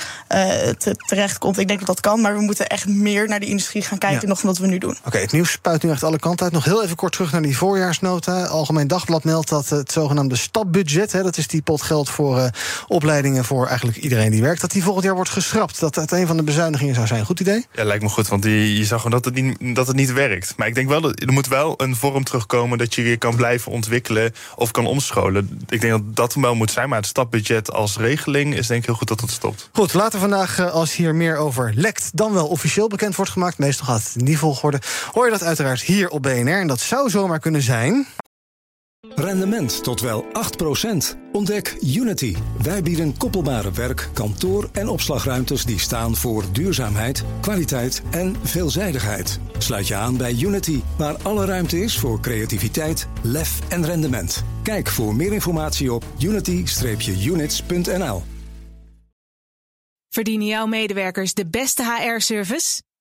te, terecht komt. Ik denk dat dat kan. Maar we moeten echt meer naar die industrie gaan kijken ja. nog wat we nu doen.
Oké, okay, het nieuws spuit nu echt alle kanten uit. Nog heel even kort terug naar die voorjaarsnota. Algemeen Dagblad meldt dat het zogenaamde stapbudget... Hè, dat is die pot geld voor uh, opleidingen voor eigenlijk iedereen die werkt... dat die volgend jaar wordt geschrapt. Dat het een van de bezuinigingen zou zijn. Goed idee?
Ja, lijkt me goed, want die, je zag gewoon dat het, niet, dat het niet werkt. Maar ik denk wel dat er moet wel een vorm terugkomen... dat je weer kan blijven ontwikkelen of kan omscholen. Ik denk dat dat wel moet zijn, maar het stapbudget als regeling... is denk ik heel goed dat het stopt.
Goed, later vandaag, uh, als hier meer over lekt... dan wel officieel bekend wordt gemaakt... meestal gaat het in die volgorde. Hoor je dat uiteraard hier op BNR. En dat zou zomaar kunnen zijn.
Rendement tot wel 8%. Ontdek Unity. Wij bieden koppelbare werk, kantoor en opslagruimtes die staan voor duurzaamheid, kwaliteit en veelzijdigheid. Sluit je aan bij Unity, waar alle ruimte is voor creativiteit, lef en rendement. Kijk voor meer informatie op unity-units.nl.
Verdienen jouw medewerkers de beste HR-service?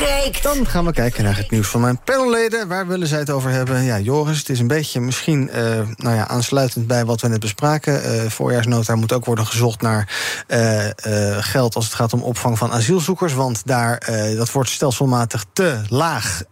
breekt.
Dan gaan we kijken naar het nieuws van mijn panelleden. Waar willen zij het over hebben? Ja, Joris, het is een beetje misschien uh, nou ja, aansluitend bij wat we net bespraken. Uh, voorjaarsnota moet ook worden gezocht naar uh, geld als het gaat om opvang van asielzoekers. Want daar, dat wordt stelselmatig te laag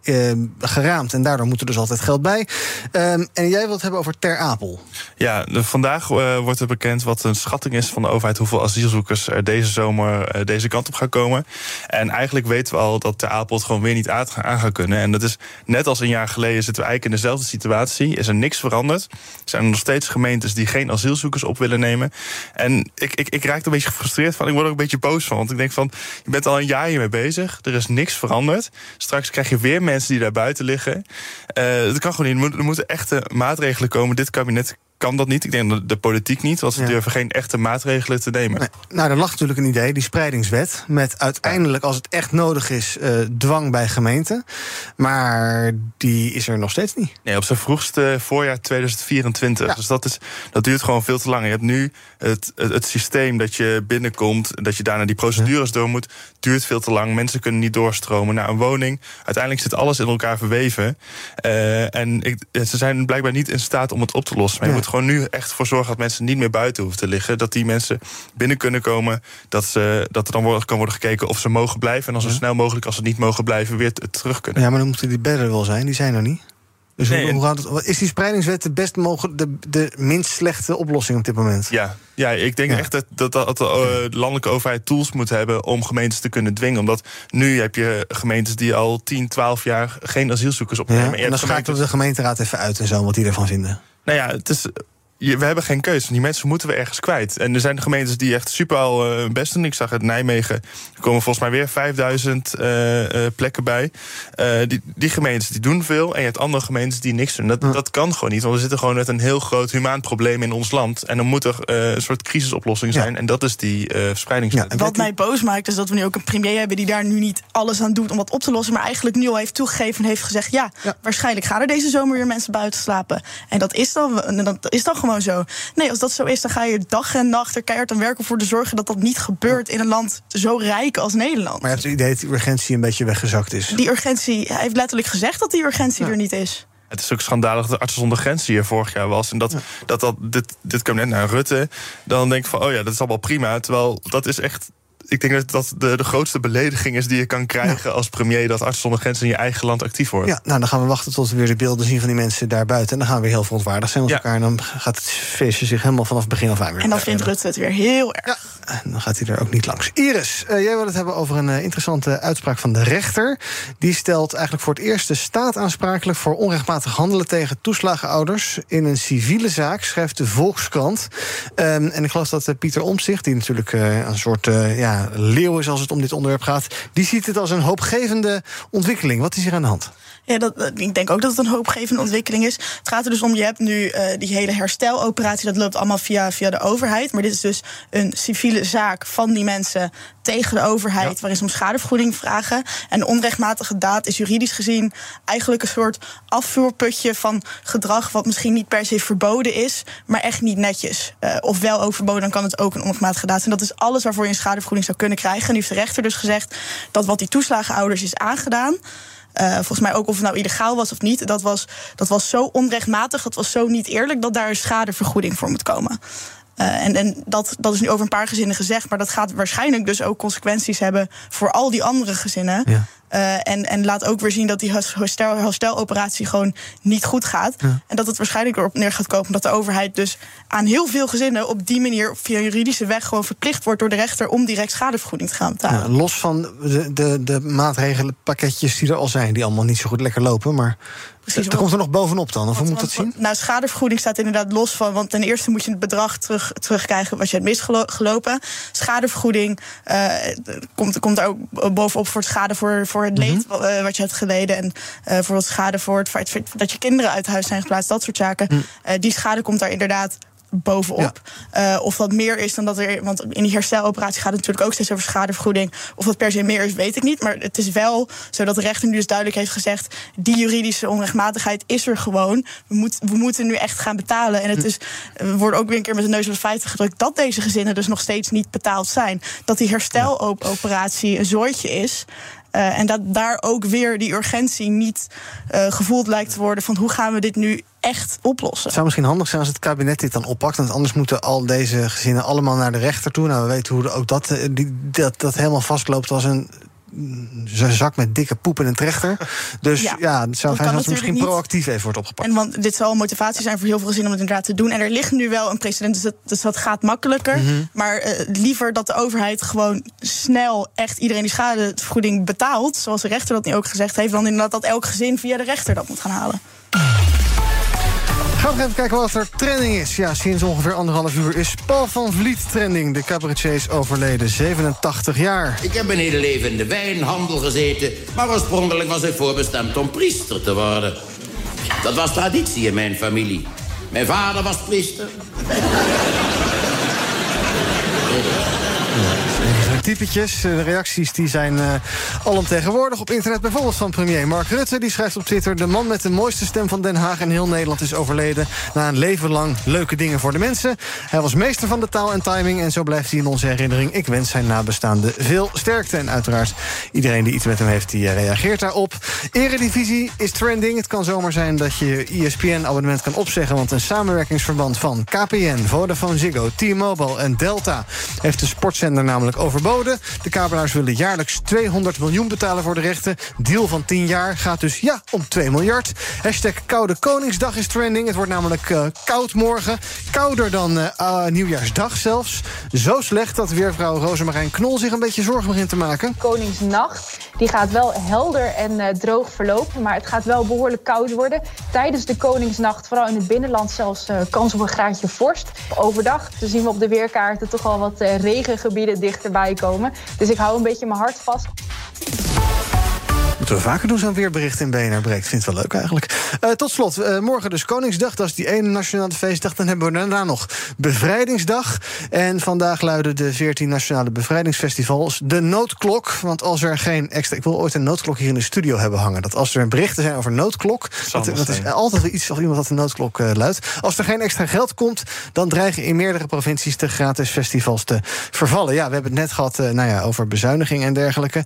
geraamd. En daardoor moet er dus altijd geld bij. en jij wilt het hebben over Ter Apel.
Ja, de, vandaag wordt er bekend wat een schatting is van de overheid. Hoeveel asielzoekers er deze zomer deze kant op gaan komen. En eigenlijk weten we al dat Ter Apel gewoon weer niet aan gaat kunnen. En dat is net als een jaar geleden zitten we eigenlijk in dezelfde situatie. Is er niks veranderd. Er zijn er nog steeds gemeentes die geen asielzoekers op willen nemen. En ik, ik, ik raak er een beetje gefrustreerd van. Ik word er ook een beetje boos van. Want ik denk van, je bent al een jaar hiermee bezig. Er is niks veranderd. Straks krijg je weer mensen die daar buiten liggen. Uh, dat kan gewoon niet. Er moeten echte maatregelen komen. Dit kabinet kan dat niet. Ik denk dat de politiek niet, want ze ja. durven geen echte maatregelen te nemen.
Nee. Nou, er lag natuurlijk een idee, die spreidingswet. Met uiteindelijk, als het echt nodig is, uh, dwang bij gemeenten. Maar die is er nog steeds niet.
Nee, op zijn vroegste voorjaar 2024. Ja. Dus dat, is, dat duurt gewoon veel te lang. Je hebt nu het, het, het systeem dat je binnenkomt, dat je daarna die procedures ja. door moet, duurt veel te lang. Mensen kunnen niet doorstromen naar een woning. Uiteindelijk zit alles in elkaar verweven. Uh, en ik, ze zijn blijkbaar niet in staat om het op te lossen. Maar je moet gewoon nu echt voor zorgen dat mensen niet meer buiten hoeven te liggen. Dat die mensen binnen kunnen komen. Dat, ze, dat er dan worden, kan worden gekeken of ze mogen blijven. En dan zo ja. snel mogelijk, als ze niet mogen blijven, weer terug kunnen.
Ja, maar dan moeten die bedden wel zijn. Die zijn er niet. Dus nee, hoe gaat het, is die spreidingswet de best mogelijk, de, de minst slechte oplossing op dit moment?
Ja, ja ik denk ja. echt dat, dat, dat de uh, landelijke overheid tools moet hebben om gemeentes te kunnen dwingen. Omdat nu heb je gemeentes die al 10, 12 jaar geen asielzoekers opnemen.
Ja, en dan schakelen we de gemeenteraad even uit en zo, wat die ervan vinden.
Nou ja, het is je- we hebben geen keuze. Die mensen moeten we ergens kwijt. En er zijn gemeentes die echt super al eh, hun best doen. Ik zag het Nijmegen. Er komen volgens mij weer 5000 eh, eh, plekken bij. Eh, die, die gemeentes die doen veel. En je hebt andere gemeentes die niks doen. Dat, dat kan gewoon niet. Want we zitten gewoon met een heel groot humaan probleem in ons land. En dan moet er een soort crrisisoplossing zijn. En dat is die eh verspreidingswet.
Wat mij boos maakt is dat we nu ook een premier hebben die daar nu niet alles aan doet om wat op te lossen. Maar eigenlijk nu al heeft toegegeven en heeft gezegd: ja, waarschijnlijk gaan er deze zomer weer mensen buiten slapen. En dat is, dan, en dat is dan gewoon zo. Nee, als dat zo is, dan ga je dag en nacht er keihard aan werken voor te zorgen dat dat niet gebeurt in een land zo rijk als Nederland.
Maar je hebt het idee dat die urgentie een beetje weggezakt is.
Die urgentie, hij heeft letterlijk gezegd dat die urgentie er niet is.
Het is ook schandalig dat Artsen zonder Grenzen hier vorig jaar was. En dat, dat, dat dit, dit kwam net naar Rutte. Dan denk ik van, oh ja, dat is allemaal prima. Terwijl dat is echt... Ik denk dat dat de, de grootste belediging is die je kan krijgen als premier... dat Artsen zonder Grenzen in je eigen land actief wordt.
Ja, nou dan gaan we wachten tot we weer de beelden zien van die mensen daar buiten. En dan gaan we weer heel verontwaardigd zijn met elkaar. En dan gaat het feestje zich helemaal vanaf het begin af aan weer.
En dan vindt Rutte het weer heel erg.
Dan gaat hij er ook niet langs. Iris, eh, jij wil het hebben over een eh, interessante uitspraak van de rechter. Die stelt eigenlijk voor het eerst de staat aansprakelijk voor onrechtmatig handelen tegen toeslagenouders. In een civiele zaak, schrijft de Volkskrant. Ehm, en ik geloof dat eh, Pieter Omtzigt, die natuurlijk een soort ja, leeuw is als het om dit onderwerp gaat, die ziet het als een hoopgevende ontwikkeling. Wat is hier aan de hand?
Ja, dat, ik denk ook dat het een hoopgevende ontwikkeling is. Het gaat er dus om, je hebt nu eh, die hele hersteloperatie... dat loopt allemaal via, via de overheid. Maar dit is dus een civiele zaak van die mensen tegen de overheid... waarin ze om schadevergoeding vragen. En de onrechtmatige daad is juridisch gezien... eigenlijk een soort afvoerputje van gedrag... wat misschien niet per se verboden is, maar echt niet netjes. Eh, of wel ook verboden, dan kan het ook een onrechtmatige daad zijn. Dat is alles waarvoor je een schadevergoeding zou kunnen krijgen. En nu heeft de rechter dus gezegd dat wat die toeslagenouders is aangedaan... Eh, volgens mij ook of het nou illegaal was of niet. Dat was, dat was zo onrechtmatig, dat was zo niet eerlijk... dat daar een schadevergoeding voor moet komen. Eh, en en dat, dat is nu over een paar gezinnen gezegd... maar dat gaat waarschijnlijk dus ook consequenties hebben... voor al die andere gezinnen. Eh, en, en laat ook weer zien dat die herstel, hersteloperatie gewoon niet goed gaat. En dat het waarschijnlijk erop neer gaat komen dat de overheid dus aan heel veel gezinnen op die manier via juridische weg gewoon verplicht wordt door de rechter om direct schadevergoeding te gaan betalen.
Ja, los van de, de, de maatregelenpakketjes die er al zijn, die allemaal niet zo goed lekker lopen. Maar
Precies,
er
want-
komt er nog bovenop dan. Of hoe moet dat zien?
Nou, schadevergoeding staat inderdaad los van. Want ten eerste moet je het bedrag terug, terugkrijgen wat je hebt misgelopen. Schadevergoeding eh, komt, komt er ook bovenop voor het schade voor, voor het leed
Mhm.
eh, wat je hebt geleden. En eh voor het schade voor het feit dat je kinderen uit huis zijn geplaatst. Dat soort zaken.
Mhm.
Eh, die schade komt daar inderdaad bovenop. Eh, of dat meer is dan dat er. Want in die hersteloperatie gaat het natuurlijk ook steeds over schadevergoeding. Of dat per se meer is, weet ik niet. Maar het is wel zo dat de rechter nu dus duidelijk heeft gezegd. die juridische onrechtmatigheid is er gewoon. We, moet, we moeten nu echt gaan betalen. En het is, we worden ook weer een keer met de neus op de feiten gedrukt. dat deze gezinnen dus nog steeds niet betaald zijn. Dat die hersteloperatie een zooitje is. Eh, en dat daar ook weer die urgentie niet eh, gevoeld lijkt te worden. van hoe gaan we dit nu echt oplossen.
Het zou misschien handig zijn als het kabinet dit dan oppakt. Want anders moeten al deze gezinnen allemaal naar de rechter toe. Nou, we weten hoe ook dat, eh, die, dat, dat helemaal vastloopt als een zo'n zak met dikke poep en een trechter. Dus ja,
Ja,
het zou
dat
zijn als er misschien
niet.
proactief even wordt opgepakt.
En want dit zal een motivatie zijn voor heel veel gezinnen om het inderdaad te doen. En er ligt nu wel een precedent, dus dat, dus dat gaat makkelijker.
Mhm.
Maar eh, liever dat de overheid gewoon snel echt iedereen die schadevergoeding betaalt. Zoals de rechter dat nu ook gezegd heeft. Dan inderdaad dat elk gezin via de rechter dat moet gaan halen.
Gaan we even kijken wat er trending is. Ja, sinds ongeveer anderhalf uur is Paul van Vliet trending. De cabaretier is overleden, 87 jaar.
Ik heb mijn hele leven in de wijnhandel gezeten, maar oorspronkelijk was ik voorbestemd om priester te worden. Dat was traditie in mijn familie. Mijn vader was priester.
Typetjes. De reacties die zijn uh, alomtegenwoordig op internet. Bijvoorbeeld van premier Mark Rutte. Die schrijft op Twitter... de man met de mooiste stem van Den Haag en heel Nederland is overleden... na een leven lang leuke dingen voor de mensen. Hij was meester van de taal en timing... en zo blijft hij in onze herinnering. Ik wens zijn nabestaanden veel sterkte. En uiteraard iedereen die iets met hem heeft, die uh, reageert daarop. Eredivisie is trending. Het kan zomaar zijn dat je ESPN-abonnement kan opzeggen... want een samenwerkingsverband van KPN, Vodafone Ziggo, T-Mobile en Delta... heeft de sportzender namelijk overboden. De kabelaars willen jaarlijks 200 miljoen betalen voor de rechten. Deal van 10 jaar gaat dus ja om 2 miljard. Hashtag Koude Koningsdag is trending. Het wordt namelijk uh, koud morgen. Kouder dan uh, Nieuwjaarsdag zelfs. Zo slecht dat weervrouw Rosemarijn Knol zich een beetje zorgen begint te maken.
Koningsnacht die gaat wel helder en uh, droog verlopen. Maar het gaat wel behoorlijk koud worden. Tijdens de Koningsnacht, vooral in het binnenland, zelfs kans op een graadje vorst. Overdag zien we op de weerkaarten toch al wat regengebieden dichterbij komen. Dus ik hou een beetje mijn hart vast.
Moeten we vaker doen zo'n weerbericht in BNR Breekt. Vind het wel leuk eigenlijk. Uh, tot slot, uh, morgen dus Koningsdag. Dat is die ene nationale feestdag. Dan hebben we daarna nog Bevrijdingsdag. En vandaag luiden de 14 nationale bevrijdingsfestivals de noodklok. Want als er geen extra... Ik wil ooit een noodklok hier in de studio hebben hangen. Dat als er berichten zijn over noodklok... Dat, dat, is altijd iets als iemand dat de noodklok uh, luidt. Als er geen extra geld komt... dan dreigen in meerdere provincies de gratis festivals te vervallen. Ja, we hebben het net gehad nou ja, over bezuiniging en dergelijke.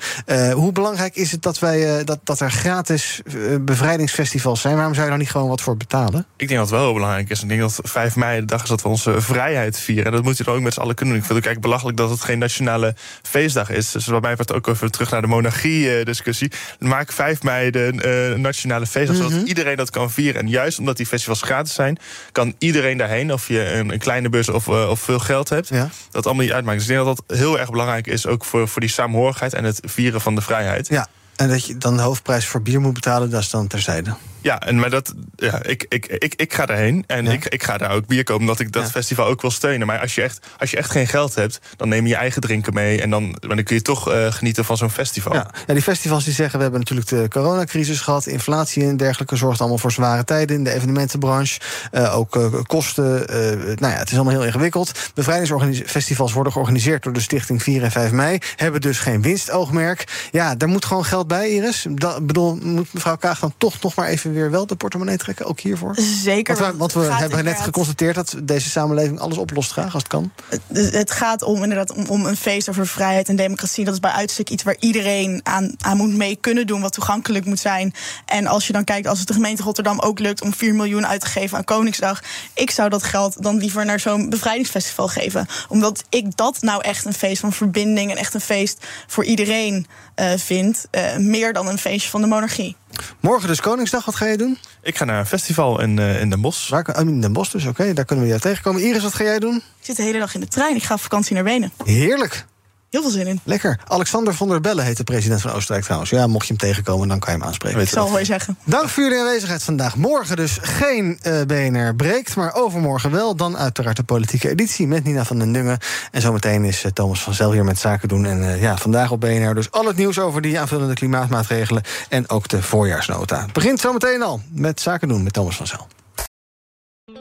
hoe belangrijk is het dat wij uh, dat, dat er gratis uh, bevrijdingsfestivals zijn. Waarom zou je daar niet gewoon wat voor betalen?
Ik denk dat het wel heel belangrijk is. Ik denk dat 5 mei de dag is dat we onze vrijheid vieren. En dat moet je dan ook met z'n allen kunnen doen. Ik vind het eigenlijk belachelijk dat het geen nationale feestdag is. Dus wat mij betreft ook even terug naar de monarchie-discussie. Maak 5 mei de uh, nationale feestdag, mm -hmm. zodat iedereen dat kan vieren. En juist omdat die festivals gratis zijn, kan iedereen daarheen. Of je een, een kleine bus of, uh, of veel geld hebt. Ja. Dat allemaal niet uitmaakt. Dus ik denk dat dat heel erg belangrijk is, ook voor, voor die saamhorigheid en het vieren van de vrijheid.
Ja. En dat je dan de hoofdprijs voor bier moet betalen, dat is dan terzijde.
Ja, en maar dat, ja, ik, ik, ik, ik ga daarheen en ja. ik, ik ga daar ook bier kopen, omdat ik dat ja. festival ook wil steunen. Maar als je, echt, als je echt geen geld hebt, dan neem je je eigen drinken mee en dan, dan kun je toch uh, genieten van zo'n festival.
Ja. ja, die festivals die zeggen: we hebben natuurlijk de coronacrisis gehad, inflatie en dergelijke, zorgt allemaal voor zware tijden in de evenementenbranche. Uh, ook uh, kosten. nou ja, het is allemaal heel ingewikkeld. Bevrijdingsfestivals worden georganiseerd door de Stichting 4 en 5 mei, hebben dus geen winstoogmerk. Ja, daar moet gewoon geld bij, Iris. Dat bedoel, moet mevrouw Kaag dan toch nog maar even weer wel de portemonnee trekken, ook hiervoor?
Zeker.
Want we, want we hebben net geconstateerd dat deze samenleving alles oplost graag als het kan.
Het, het gaat om inderdaad om, om, een feest over vrijheid en democratie. Dat is bij uitstek iets waar iedereen aan, aan moet mee kunnen doen, wat toegankelijk moet zijn. En als je dan kijkt, als het de gemeente Rotterdam ook lukt om 4 miljoen uit te geven aan Koningsdag, ik zou dat geld dan liever naar zo'n bevrijdingsfestival geven. Omdat ik dat nou echt een feest van verbinding en echt een feest voor iedereen uh, vind. Uh, meer dan een feestje van de monarchie.
Morgen dus Koningsdag, wat ga je doen?
Ik ga naar een festival in, uh, in Den Bosch.
Waar, in Den Bosch dus, oké, okay, daar kunnen we jou tegenkomen. Iris, wat ga jij doen?
Ik zit de hele dag in de trein, ik ga op vakantie naar Wenen.
Heerlijk.
Heel veel zin in.
Lekker. Alexander von der Bellen heet de president van Oostenrijk trouwens. Ja, mocht je hem tegenkomen, dan kan je hem aanspreken.
Ik zal je zeggen.
Dank voor jullie aanwezigheid vandaag. Morgen dus geen uh, BNR breekt, maar overmorgen wel. Dan uiteraard de politieke editie met Nina van den Dungen. En zometeen is uh, Thomas van Zel hier met zaken doen. En uh, ja, vandaag op BNR dus al het nieuws over die aanvullende klimaatmaatregelen. En ook de voorjaarsnota. Het begint zometeen al met zaken doen met Thomas van Zel.